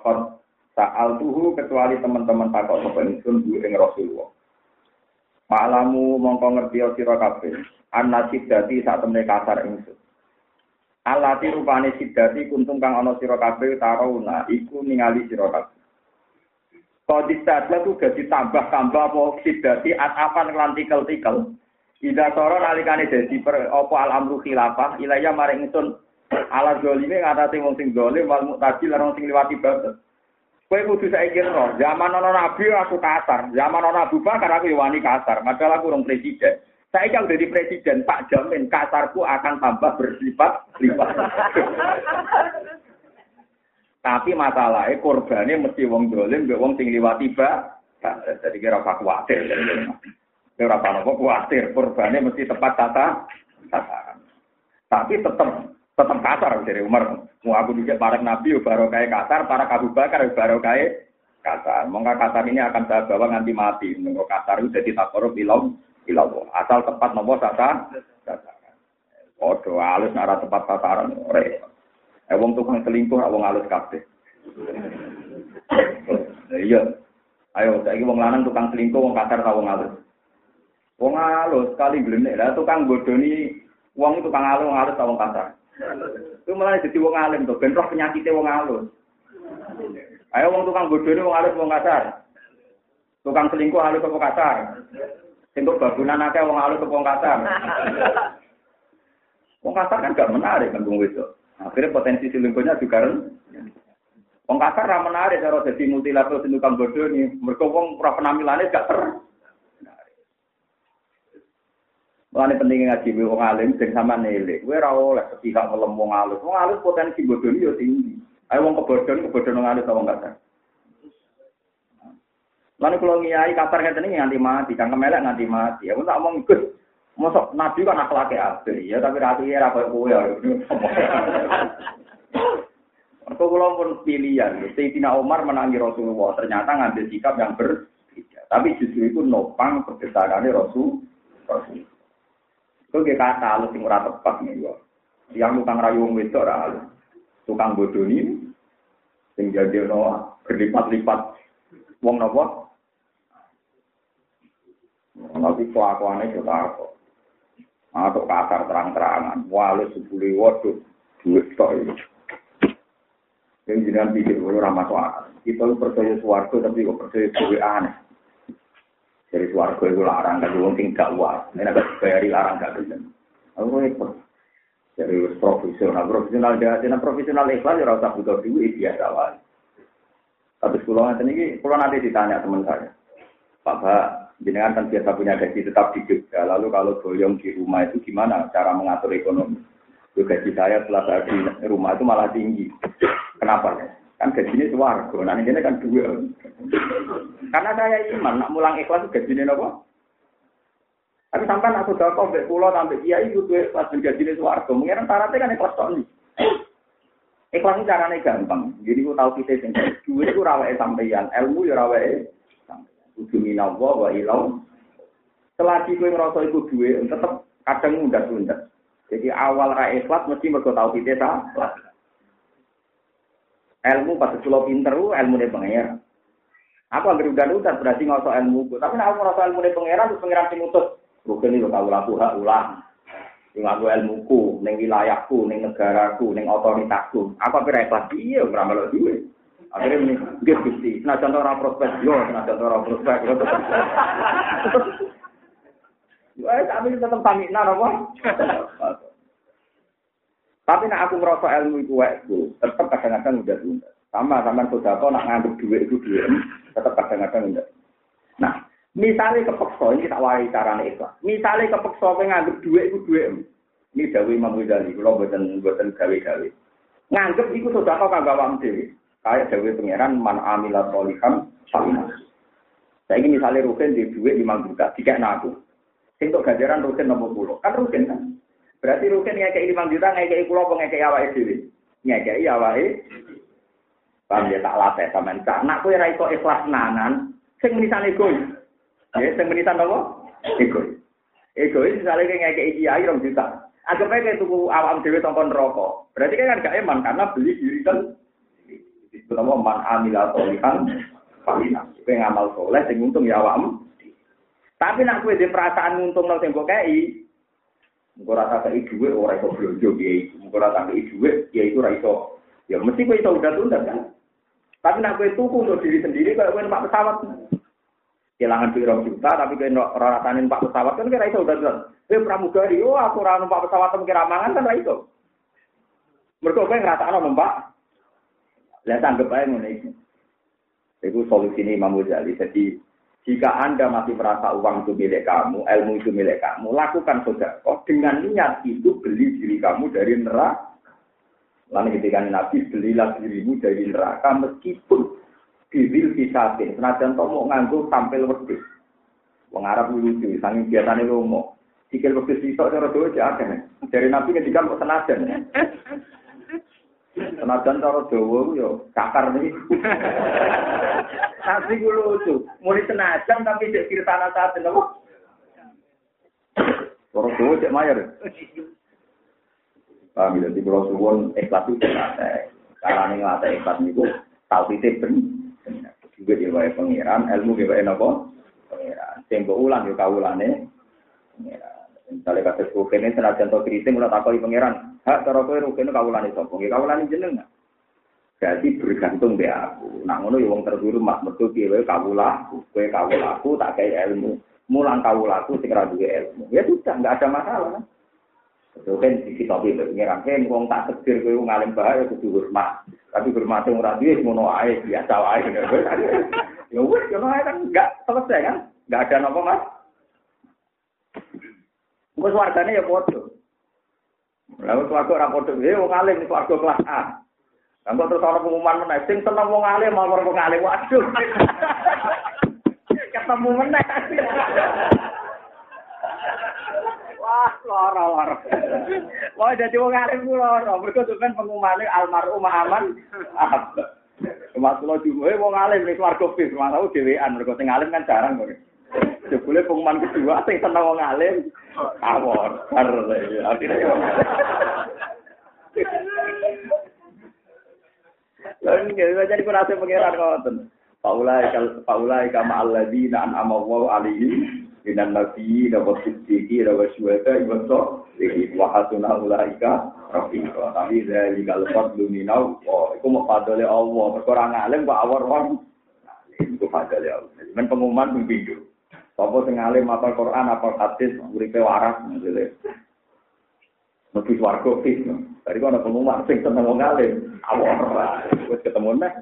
qad tuhu kecuali teman-teman takok sapa ingsun bu ing Rasulullah Malamu mongko ngerti sira kabeh ana sidati sak temne kasar ingsun Alati rupane sidati kuntung kang ana sira kabeh tarauna iku ningali sira kabeh Kodis sadla tuh gak ditambah-tambah apa sidati atapan kelan tikel-tikel. Ida soro nalikane dadi per apa al amru khilafah ilaya maring ingsun ala zalime ngatasi wong sing zalim wal muqtadi lan sing liwati batas. Kowe kudu saiki roh, zaman ana nabi aku kasar, zaman ana Abu Bakar aku wani kasar, padahal aku urung presiden. Saya kalau jadi presiden, tak jamin kasarku akan tambah bersifat lipat. [LAUGHS] Tapi masalahnya korbannya mesti wong dolim, wong sing liwati ba. Jadi kira apa khawatir. Kira apa khawatir. Korbannya mesti tepat tata. Tapi tetap tetap kasar dari Umar. Mau aku juga para nabi baru kayak kasar, para Abu Bakar baru kayak kasar. Mongga kasar ini akan saya bawa nanti mati. Mongga kasar itu jadi takor bilang bilang asal tepat nopo tata sasaran. Odo halus nara tepat sasaran. Eh wong tukang selingkuh wong alus kabeh. Iya. Ayo saiki wong lanang tukang selingkuh wong kasar ta wong alus. Wong alus kali glenek lah tukang bodoni wong tukang alus wong alus ta wong kasar. Itu malah jadi wong alim tuh, ben roh penyakitnya wong alus. Ayo wong tukang bodoni wong alus wong kasar. Tukang selingkuh alus apa kasar? Untuk babunan akeh wong alus apa wong kasar? Wong kasar kan gak menarik kan wong wedok. Akhirnya potensi selingkuhnya juga. Wong kasar ra menarik cara dadi multi level sing tukang bodoh nih. Mergo wong ora penampilannya gak ter. Mulane penting ngaji wong alim sing sama nilai. Kowe ora oleh sepihak ngelem wong alus. Wong alus potensi bodoh yo tinggi. Ayo wong kebodohan kebodohan wong alus wong kasar. Lalu kalau ngiyai kasar ngeten iki nganti mati, kang kemelek nganti mati. Aku tak omong Gus, Mosok Nabi kan akhlaknya apik ya, tapi ratu ya apa kowe ya. [LAUGHS] Mergo kula pun pilihan, Sayyidina Umar menangi Rasulullah, ternyata ngambil sikap yang berbeda. Tapi justru itu nopang kebesarannya Rasul. Rasul. Itu dia kata halus yang ora tepat nih gua. Yang tukang rayu wong wedok ora halus. Tukang bodoh ini, sing jadi no berlipat-lipat wong nopo. Tapi kelakuannya juga apa? Atau kasar terang-terangan, walau sepuluh waduh, duit tok ini. Yang jenengan pikir, kalau ramah soal. Kita percaya suarga, tapi kok percaya duit aneh. Dari suarga itu larang, kan wong sing gak uas. Ini agak bayari larang gak bisa. Aku repot. Jadi profesional, profesional dia, jadi profesional ikhlas ya rasa butuh duit biasa wae. Tapi sekolah nanti ini, kalau nanti ditanya teman saya, Pak Pak, jenengan kan biasa punya gaji tetap di Jogja, lalu kalau boyong di rumah itu gimana cara mengatur ekonomi? Itu gaji saya setelah saya di rumah itu malah tinggi. Kenapa? Kan gajinya suwargo, nah ini kan dua. Karena saya iman, nak mulang ikhlas gajinya apa? Tapi sampai sudah kau bek pulau sampai kiai itu ikhlas gajinya suwargo. Mungkin syaratnya kan ikhlas nih. Ikhlas ini caranya gampang. Jadi aku tahu kita sing duit itu rawai sampeyan, ilmu ya rawai Kudu minawa wa ilau. Selagi kowe ngerasa iku duwe, tetep kadang undat-undat. Jadi awal ra ikhlas mesti mergo tau kita salah. Ilmu pas kula pinter, ilmu ne pengen. Aku anggere udan-udan berarti ngoso ilmu ku. Tapi nek aku ilmu ne pangeran terus pangeran sing ngutus. Rukun iki kau laku hak ulang. Sing aku ilmuku, ning wilayahku, ning negaraku, ning otoritasku. Apa pira ikhlas iya ora melok duwe. Akhirnya ini, dia gusti. Nah contoh orang prospek, yo, nah contoh orang prospek. Wah, kami tetap pamit nah, apa? Tapi nak aku merasa ilmu itu waktu, tetap kadang-kadang udah tunda. Sama sama saudara nak ngambil duit itu duit, tetap kadang-kadang udah. Nah, misalnya kepeksa ini tak caranya itu. Misalnya kepeksa ngambil duit itu duit, ini Dawi Imam Ghazali, kalau buatan buatan gawe-gawe. Nganggep itu saudara kagak wam dewi. Kayak Dawi Pangeran man amila solihan salina. Saya ini misalnya rugen di duit lima juta, tiga aku. Untuk ganjaran rugen nomor puluh, kan rugen kan? Berarti rugen ngekei lima juta, ngekei pulau, ngekei awake dewi. Ngekei awake. Paham ya tak latih sama cak. Nak kue raiko ikhlas nanan, sing menisan egois. Ya, sing menisan apa? Egois. Egois misalnya kayak ngekei kiai rong juta. Anggap aja kayak tuku awam dewi tongkon rokok. Berarti kan gak eman karena beli diri kan itu nama man amila solihan falina. Kowe ngamal soleh sing untung ya awam. Tapi nak kowe di perasaan untung nang tembok kei, engko rasa kei dhuwit ora iso blonjo piye iku. Engko rasa kei dhuwit ya iku ora iso. Ya mesti kowe iso udah tunda kan. Tapi nak kowe tuku untuk diri sendiri kalau kowe numpak pesawat. Kehilangan piro juta tapi kowe ora rasane numpak pesawat kan kira iso udah tunda. Kowe pramugari, oh aku ora numpak pesawat kira mangan kan ora iso. Mergo kowe ngrasakno numpak Lihat anggap aja ngono itu. Itu solusi ini Imam Ghazali. Jadi jika Anda masih merasa uang itu milik kamu, ilmu itu milik kamu, lakukan sedekah dengan niat itu beli diri kamu dari neraka. Lalu ketika Nabi belilah dirimu dari neraka meskipun diril. Senajan to mau nganggo tampil wedhus. Wong Arab lucu, saking biasane lomo. Sikil wedhus iso cara dhewe akeh. Dari Nabi ketika kok senajan. Senajan cara Jawa yo kakar nih. Tapi gue lucu, mulai senajan tapi cek kiri tanah saat itu. Cara Jawa cek mayor. Paham ya, di Pulau Suwon ikhlas itu nggak Karena ini nggak ikhlas itu tahu titik ben. Juga di bawah pengiran, ilmu di bawah apa? Pengiran. Tempo ulang yo kawulane. Pengiran. Misalnya kasus rugen ini senajan to keriting ulah takoi pangeran. Hak cara kowe rugen kawulane sapa? Nggih kawulane jenengan. Jadi bergantung be aku. Nak ngono ya wong terbiru mak metu wae kawulaku. Kowe kawulaku tak kei ilmu. Mulang kawulaku sing ora duwe ilmu. Ya sudah enggak ada masalah. Itu kan sisi topi pengiran kan wong tak tegir kowe ngalim bahaya kudu hormat. Tapi hormat wong ora duwe ngono ae biasa wae. Ya wis ngono ae kan enggak selesai kan? Enggak ada napa Mas? Wes wargane ya padha. Lalu swarga ora padha, eh wong alim swarga kelas A. Lah terus ana pengumuman meneh, sing seneng wong alim mau wong alim. Waduh. [LAUGHS] Ketemu meneh. Wah, lara. Wah, jadi wong alim ku lara. Mergo sampean pengumumane almarhum aman. Mas kula jumo eh wong alim ning swarga bis, mau dhewean mergo sing alim kan jarang kok. Jebule pengumuman kedua sing seneng wong alim awor. Akhirnya yo. Lan nggih jadi kurase pangeran ngoten. Paulai kal paulai kama alladzina an'ama Allahu alaihim minan nabiyyin wa siddiqin wa syuhada wa sholihin wa hasuna ulaika rafiqa. Tapi dari kalau fadlu minau, oh, iku mau fadle Allah. Perkara ngalim kok awor wong. Iku fadle Allah. Men pengumuman ping pindho. Apa sing alim apa Quran apa hadis uripe waras ngene. Mesti swarga fis. Tadi kok ana pengumuman sing seneng wong alim. Awor. Wis ketemu nek.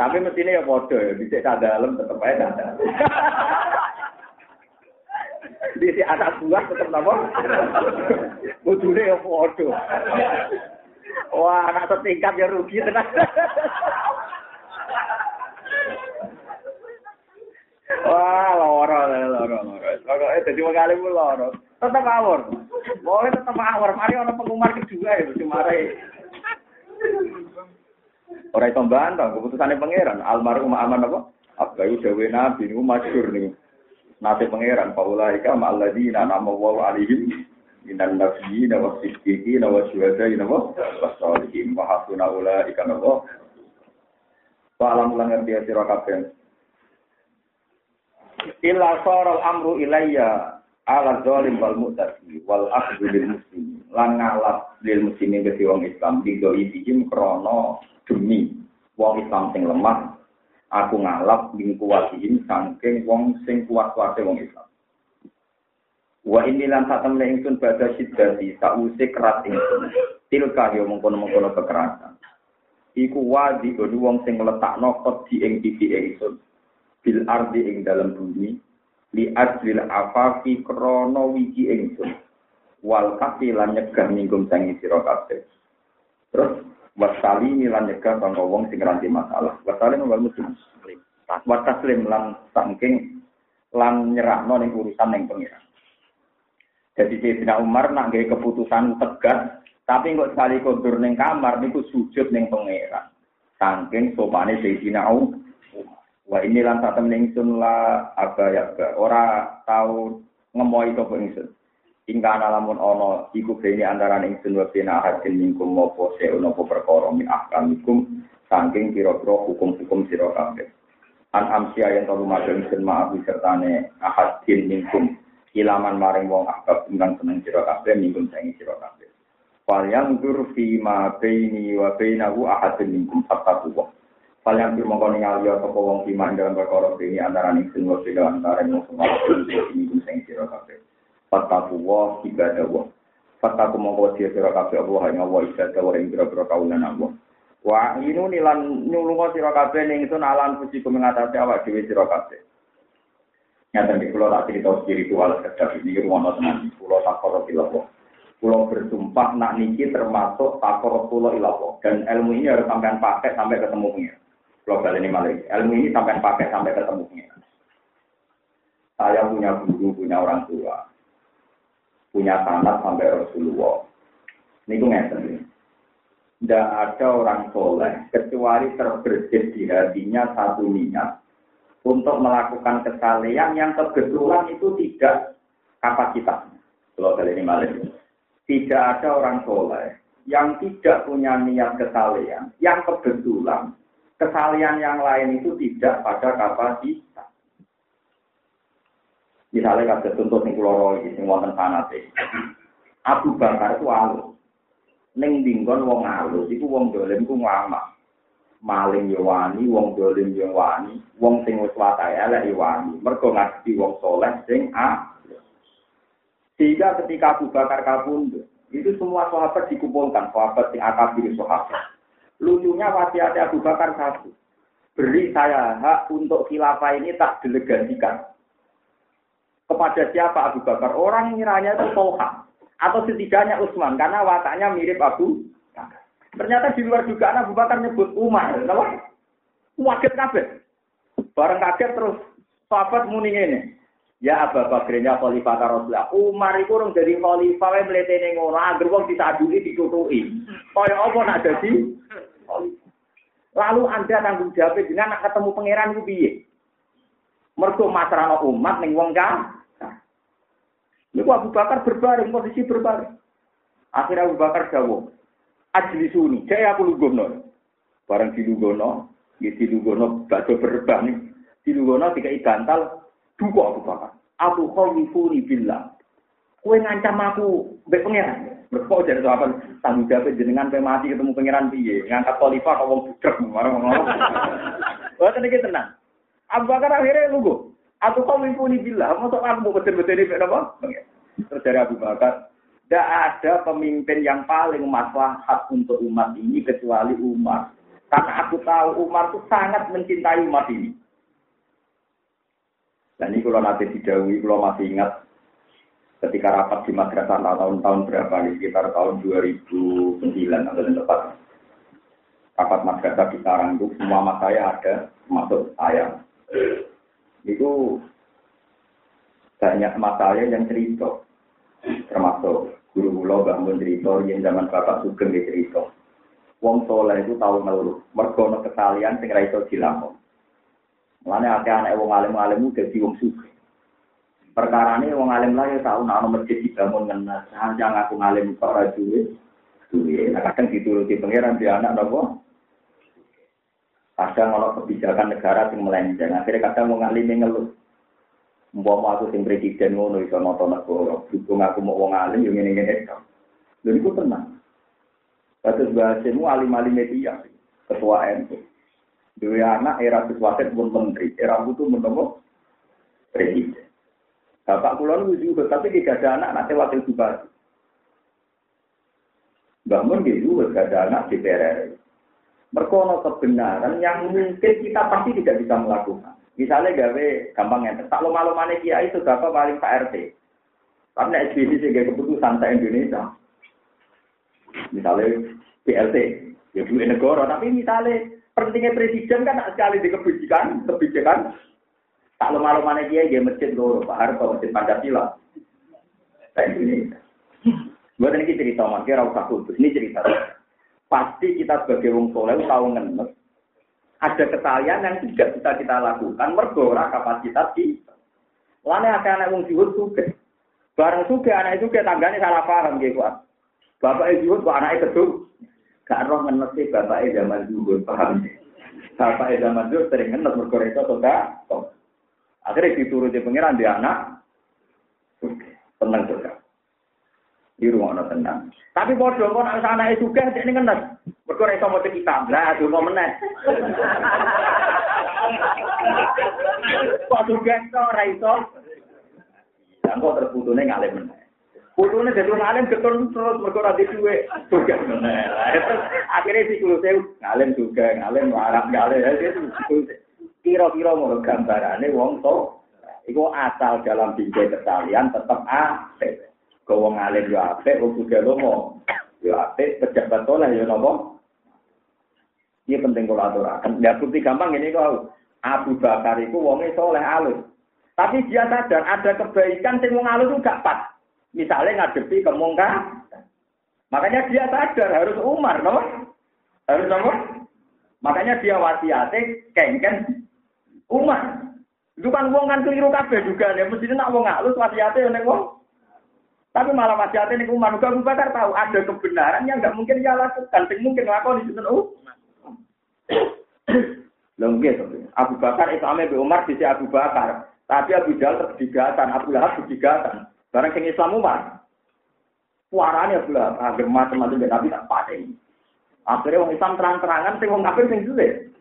Tapi mestinya ya bodoh ya, bisa tak dalam tetap aja tak dalam. Di si anak buah tetap nama. Bujune ya bodoh. Wah, anak setingkat ya rugi tenang. Wah, loro, loro, loro. Pokoknya jadi mengalih pun loro. Tetap awor. Boleh tetap awor. Mari orang pengumuman kedua ya, cuma Ora iso mbantah keputusane pangeran. Almarhum aman apa? Abayu dewe nabi niku masyhur niku. Nate pangeran paulaika ma'alladzina nama wa alaihim minan nabiyyin wa siddiqin wa syuhadain wa wasalihin wa hasuna ulaika nawa. Wa alam lan ngerti sira kabeh. Illa saral amru ilayya ala zalim wal mu'tadi wal akhdhu lil muslimin. Lan ngalap lil muslimin ke wong Islam. Di do ibihim krana demi wong Islam sing lemah. Aku ngalap ning kuwatihin saking wong sing kuat-kuate wong Islam. Wa ini lan satemene ingsun badha siddati sause keras ingsun. Tilka yo mengkono-mengkono kekerasan. Iku wadi wong sing ngletakno kodi ing pipi ingsun bil ardi ing dalam bumi li ajlil afafi krono wiji ingsun. Wal kafi lan nyegah minggum sangi sira kabeh. Terus wasali lan nyegah bangga wong sing ngeranti masalah. Wasali wal muslim. Wa taslim lan saking lan nyerahno ning urusan ning pengiran. Jadi Sayyidina Umar nak gawe keputusan tegas tapi kok sekali kondur ning kamar niku sujud ning pangeran saking sopane Sayyidina Umar Wa ini lan satem ningsun la abaya ora tau ngemoi sapa ingsun. Ingka lamun ana iku bene antara ingsun wa bena hadin mingkum mopo se ono apa perkara min ahkamikum saking kira-kira hukum-hukum sira kabeh. An amsia yang telu madang ingsun ma'afi sertane ahadin mingkum ilaman maring wong ahbab ingkang seneng sira kabeh mingkum saing sira kabeh. Fal yang fi ma baini wa bainahu ahadin mingkum fattaquwa. Kalian bir mongko ningali apa wong iman dalam perkara ini antara ningsun wa sila antara yang semua ini pun sing sira kabeh. Fataku wa ibadah wa. Fataku mongko sira sira kabeh Allah ing Allah ibadah wa ing pira-pira kaulan Allah. Wa inu nilan nyulunga sira kabeh ning sun alan puji kumengatasi awak dhewe sira kabeh. Nyata di pulau tak cerita spiritual kedap ini rumah tenan pulau takor ilah Pulau bersumpah nak niki termasuk takor pulau ilah dan ilmu ini harus sampai pakai sampai ketemu punya. Global ini malah ilmu ini sampai pakai sampai ketemu Saya punya guru, punya orang tua, punya tanah sampai Rasulullah. Ini gue ngerti. Tidak ada orang soleh kecuali terbersit di hatinya satu niat untuk melakukan kesalehan yang kebetulan itu tidak kapasitasnya. Global ini malah tidak ada orang soleh yang tidak punya niat kesalehan yang kebetulan kesalian yang lain itu tidak pada kapasitas. Misalnya kada contoh ning kula iki sing wonten sanate. Abu Bakar itu alus. Ning dinggon wong alus iku wong dolim ku ngama. Maling yo wani, wong dolim yo wani, wong sing wis wae elek yo wani. Mergo wong soleh sing a. Sehingga ketika Abu Bakar kabundut, itu semua sahabat dikumpulkan, sahabat sing akabir sahabat. Lucunya wasiat Abu Bakar satu. Beri saya hak untuk khilafah ini tak delegasikan. Kepada siapa Abu Bakar? Orang ngiranya itu Toha. Atau setidaknya Utsman. Karena wataknya mirip Abu Bakar. Ternyata di luar juga Abu Bakar nyebut Umar. Kenapa? Waget kabeh. Bareng kaget terus sahabat muni ini. Ya Abu Bakrnya khalifah Rasulullah. Umar itu orang jadi khalifah wae mletene ngono, anggere wong disaduli ditutuki. Kaya apa nak dadi Lalu Anda tanggung jawab dengan nak ketemu pangeran ku piye? Mergo masrano umat ning wong kan. Niku Abu Bakar berbaring, posisi berbaring. Akhirnya Abu Bakar dawuh, "Ajli suni, saya aku lungguhno." Barang dilungguhno, ya dilungguhno bakso berbang. Dilungguhno dikai bantal, duka Abu Bakar. Aku khawifuni billah. Kue ngancam aku mbek pangeran. Mergo jadi apa tanggung jawab jenengan pe mati ketemu pangeran piye? Ngangkat khalifah kok wong budek marang ngono. [LAUGHS] Wah tenan tenang. Abu Bakar akhirnya lugu. Aku kau mimpuni bila, mau aku mau betul-betul ini apa? Terus dari Abu Bakar, tidak ada pemimpin yang paling maslahat untuk umat ini kecuali Umar. Karena aku tahu Umar itu sangat mencintai umat ini. Dan ini kalau nanti didawi, kalau masih ingat ketika rapat di madrasah tahun-tahun berapa? Nih, sekitar tahun 2009 atau tepat. Rapat madrasah di Sarang itu semua mas saya ada, termasuk saya. Itu banyak masalah yang cerita. Termasuk guru guru bangun cerita yang zaman bapak sugeng di cerita. Wong soleh itu tahu ngeluh. Mergono kesalian sing ra iso dilakon Mulane akeh anak wong alim-alim dadi wong sugih. Perkara ini wong alim lah ya tahu nak masjid dibangun ngena, sanjang aku ngalim kok ora duwe. Nah, kadang dituruti pangeran di anak nopo Kadang kalau kebijakan negara yang melenceng, akhirnya kadang mau ngalim ngeluh. Mbak aku sing presiden ngono iso nonton negara, dukung aku mau wong alim yang ini ini itu. Dan itu tenang. Batas bahasemu alim-alim media, ketua NU. Dua anak era sesuatu pun menteri, era itu menemu presiden. Bapak kulon juga, tapi tidak ada anak nanti wakil bupati. Bangun gitu, gak ada anak di PRR. Merkono kebenaran yang mungkin kita pasti tidak bisa melakukan. Misalnya gawe gampang tak lo malu mana kiai itu apa paling Pak RT. Karena SBY sebagai keputusan tak Indonesia. Misalnya BLT, ya duit negara. Tapi misalnya pentingnya presiden kan sekali di kebijakan, kebijakan. Tak mana kiai dia masjid loro, Pak Harto masjid Pancasila. Tak Indonesia. Buat ini cerita, makanya rasa khusus. Ini cerita pasti kita sebagai wong soleh tahu ngenes ada kesalahan yang tidak bisa kita lakukan mergora kapasitas kita. Lane akan anak wong juhud suge. Bareng suge anak itu tanggane salah paham gitu. Bapak itu juhud kok anaknya kedua. Gak roh ngenes sih bapak zaman juhud paham. Bapak zaman dulu sering ngenes mergora itu sudah. Akhirnya dituruti pengiran di anak. Tenang juga di rumah no tenang. Tapi bodoh kok anak anak itu juga ini kan berkurang sama kita lah tuh mau menang. Kok juga kok raiso? Dan kok terputusnya ngalim menang. Putusnya jadi ngalim ketun terus berkurang di duit juga menang. Akhirnya si kulo saya ngalim juga ngalim larang ngalim itu kira-kira mau gambarannya wong to. Iku asal dalam bingkai kesalian tetap A. Kau wong alim yo apik, wong juga lomo. Yo apik, pejabat soleh yo nopo. Ini penting kalau aturakan. Ya bukti gampang ini kau. Abu Bakar itu wongnya soleh alus. Tapi dia sadar ada kebaikan sing wong alus itu gak pas. Misalnya ngadepi kemungkar. Makanya dia sadar harus Umar, no? Harus nopo? Makanya dia wasiate kengken Umar. Itu kan wong kan keliru kabeh juga ya. Mesti nak wong alus wasiate nek wong tapi malah wasiatnya ini Umar Abu Bakar tahu ada kebenaran yang nggak mungkin dia lakukan. Yang mungkin lakukan di sana. Lengkit. Abu Bakar itu ame Umar di Abu Bakar. Tapi Abu Jahal terdigatan, Abu Lahab terdigatan. Barang yang Islam Umar. Suaranya Abu Lahab. Agar macam-macam Nabi tak pakai. Akhirnya orang Islam terang-terangan, sing wong kafir sing sulit.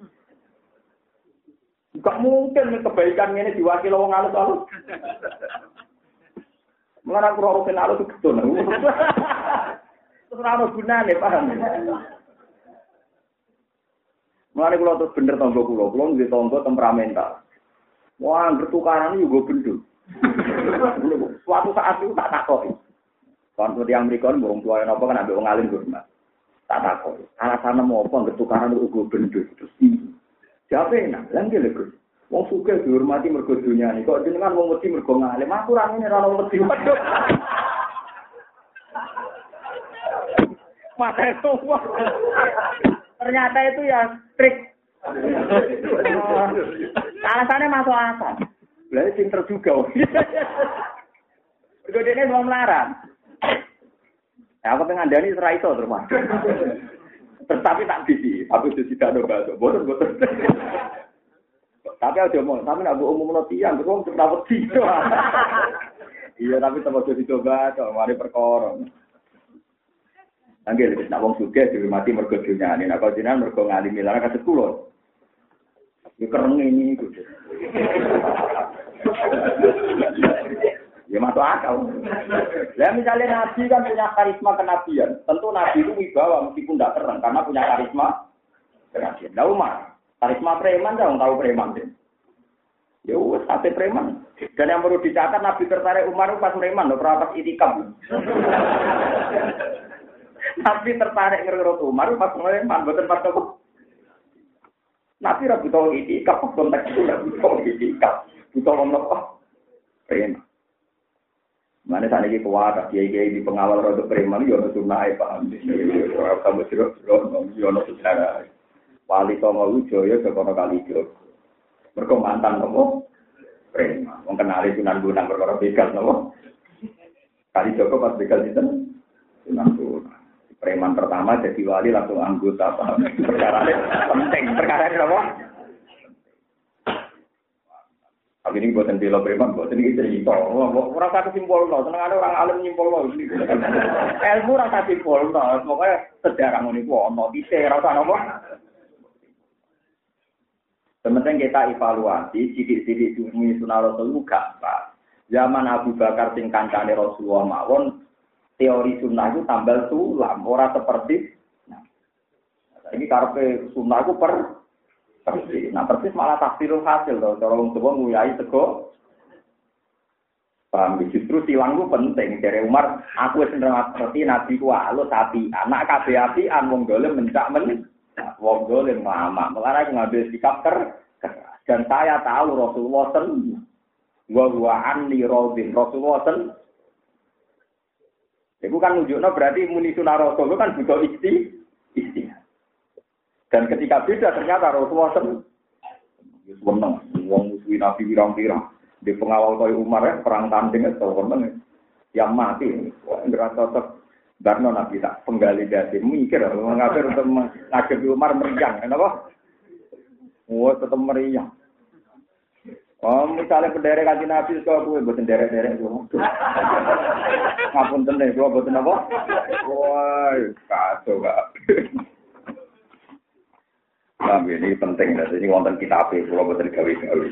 Gak mungkin kebaikan ini diwakili orang halus-halus. Mengenai aku roh kenal itu betul. Terus rano gunane paham. Mengenai kulo terus bener tonggo kulo, kulo nggih tonggo temperamental. Wah, bertukaran juga bendul. Suatu saat itu tak takoi. Kan yang mereka burung tua yang apa kan ambil ngalim gue Tak takoi. Alasan mau apa bertukaran gue bendul. Terus siapa yang lagi lagi Wong suka dihormati mergo dunia ini. Kok jenengan wong wedi mergo ngalim. Aku ra ngene ra wedi. Waduh. Semua. Ternyata itu ya trik. [LAUGHS] Alasannya masuk akal. Lalu pinter juga. Gede mau melarang. Ya, aku pengen dani serai itu terus Tetapi tak bisi, aku sudah tidak ada bahasa. Boten, boten. Tapi aja mau, tapi nak umum tiang, terus orang cepat tidak. Iya, tapi tempat jadi coba, mari perkara. Angger wis nak wong sugih dihormati mergo dunyane. Nek kok jenengan mergo ngalimi lara kados kula. Ya kereng ini iku. Ya masuk akal. Lah misalnya Nabi kan punya karisma kenabian, tentu Nabi itu wibawa meskipun tidak keren karena punya karisma kenabian. Nah Umar, karisma preman dong tahu preman deh. Ya wes sate preman. Dan yang perlu dicatat Nabi tertarik Umar pas preman loh, pas itikam. Nabi tertarik ngerot Umar pas ngelemah, bukan pas apa. Nabi rabu tahu ini, kapok konteks itu rabu tahu ini, kap, butuh ngomong apa? Mana saat ini kuat, kiai kiai di pengawal rodo preman, yono sunnah, paham? Kamu jeruk jeruk, yono sejarah. Wali Songo Wijoyo, Jokono Kali Jogo. Mereka mantan nopo, preman. Mengkenali sunan gunang perkara begal nopo. Kali Joko pas begal itu, sunan gunang. Preman pertama jadi wali langsung anggota paham. Perkara penting. Perkara apa? Tapi ini buatan bila preman, buatan ini cerita. Orang kata simpul no, seneng ada orang alim nyimpul no. Ilmu rasa simpul no, pokoknya sejarah ini gua no, bisa rasa no. Sementing kita evaluasi, sidik-sidik sunni sunnah Rasul gak Zaman Abu Bakar sing kancane Rasulullah mawon teori sunnah itu tambal sulam, ora seperti nah, ini karpe sunnah itu per persis. Nah persis malah tafsirul hasil loh. Cara wong tua nguyai sego. Paham justru silang itu penting. Dari Umar, aku sendiri ngerti nabi ku alu tapi anak kabeh api an wong mencak men. Wong dolim lama. Aku ngambil sikap ker. Dan saya tahu Rasulullah sen. Wa wa anni rodin. Rasulullah sen kan nunjuknya berarti muni sunnah Rasul itu kan juga isti, isti. Dan ketika beda ternyata Rasulullah sen, seneng, wong musuhi Nabi pirang-pirang. Di pengawal koi Umar ya, perang tanding itu seneng. Yang mati, nggak cocok. Karena Nabi tak penggali dasi, mikir, mengapa untuk mengakhiri Umar meriang, kenapa? Wah tetap meriang. Oh, misalnya pendere kaji nabi, kok gue buatin derek-derek gue. Ngapun tenang, gue buatin apa? Wah, kacau gak. Nah, ini penting, ini wonten kita api, gue buatin gawe-gawe.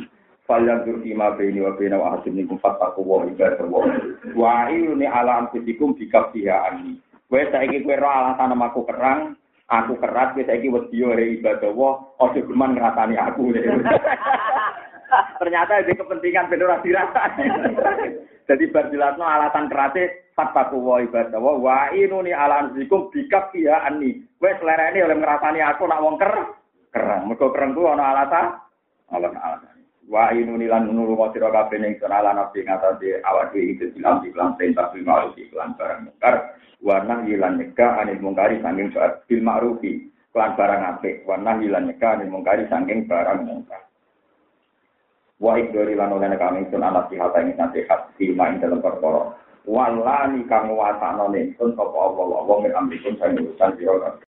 Falyan turki ma bini wa bina wa hasim nikum fataku wa ibadah wa. Wa ini ala anfusikum bikab siha ani. Gue saiki roh alasan aku kerang, aku keras, gue saiki wedi ore ibadah wa, ojo geman ngerasani aku. [LAUGHS] Ternyata ada kepentingan benar dirasani. [LAUGHS] Jadi berjelasno alasan kerasnya fatbaku wa ibadah wa wa inuni ala anzikum bikap ya ani. Wes lereni oleh ngerasani aku nak wong ker kerang. Mergo kereng ku ana alasan. Alasan alasan. Wa inuni lan nulu wa sira kabeh ning sana ala nafsi ngatasi awak dhewe itu silam iklan perintah bil ma'ruf iklan barang mungkar. Wa nahi lan nikah anil mungkari sanging saat bil ma'rufi. Klan barang apik. Wa nahi lan nikah anil mungkari sanging barang mungkar. wa ikdori lan oleh kami sun anak sihat ing nasihat firma ing dalam perkara walani kang wasana ning sun sapa Allah wa min amrikum sang urusan sira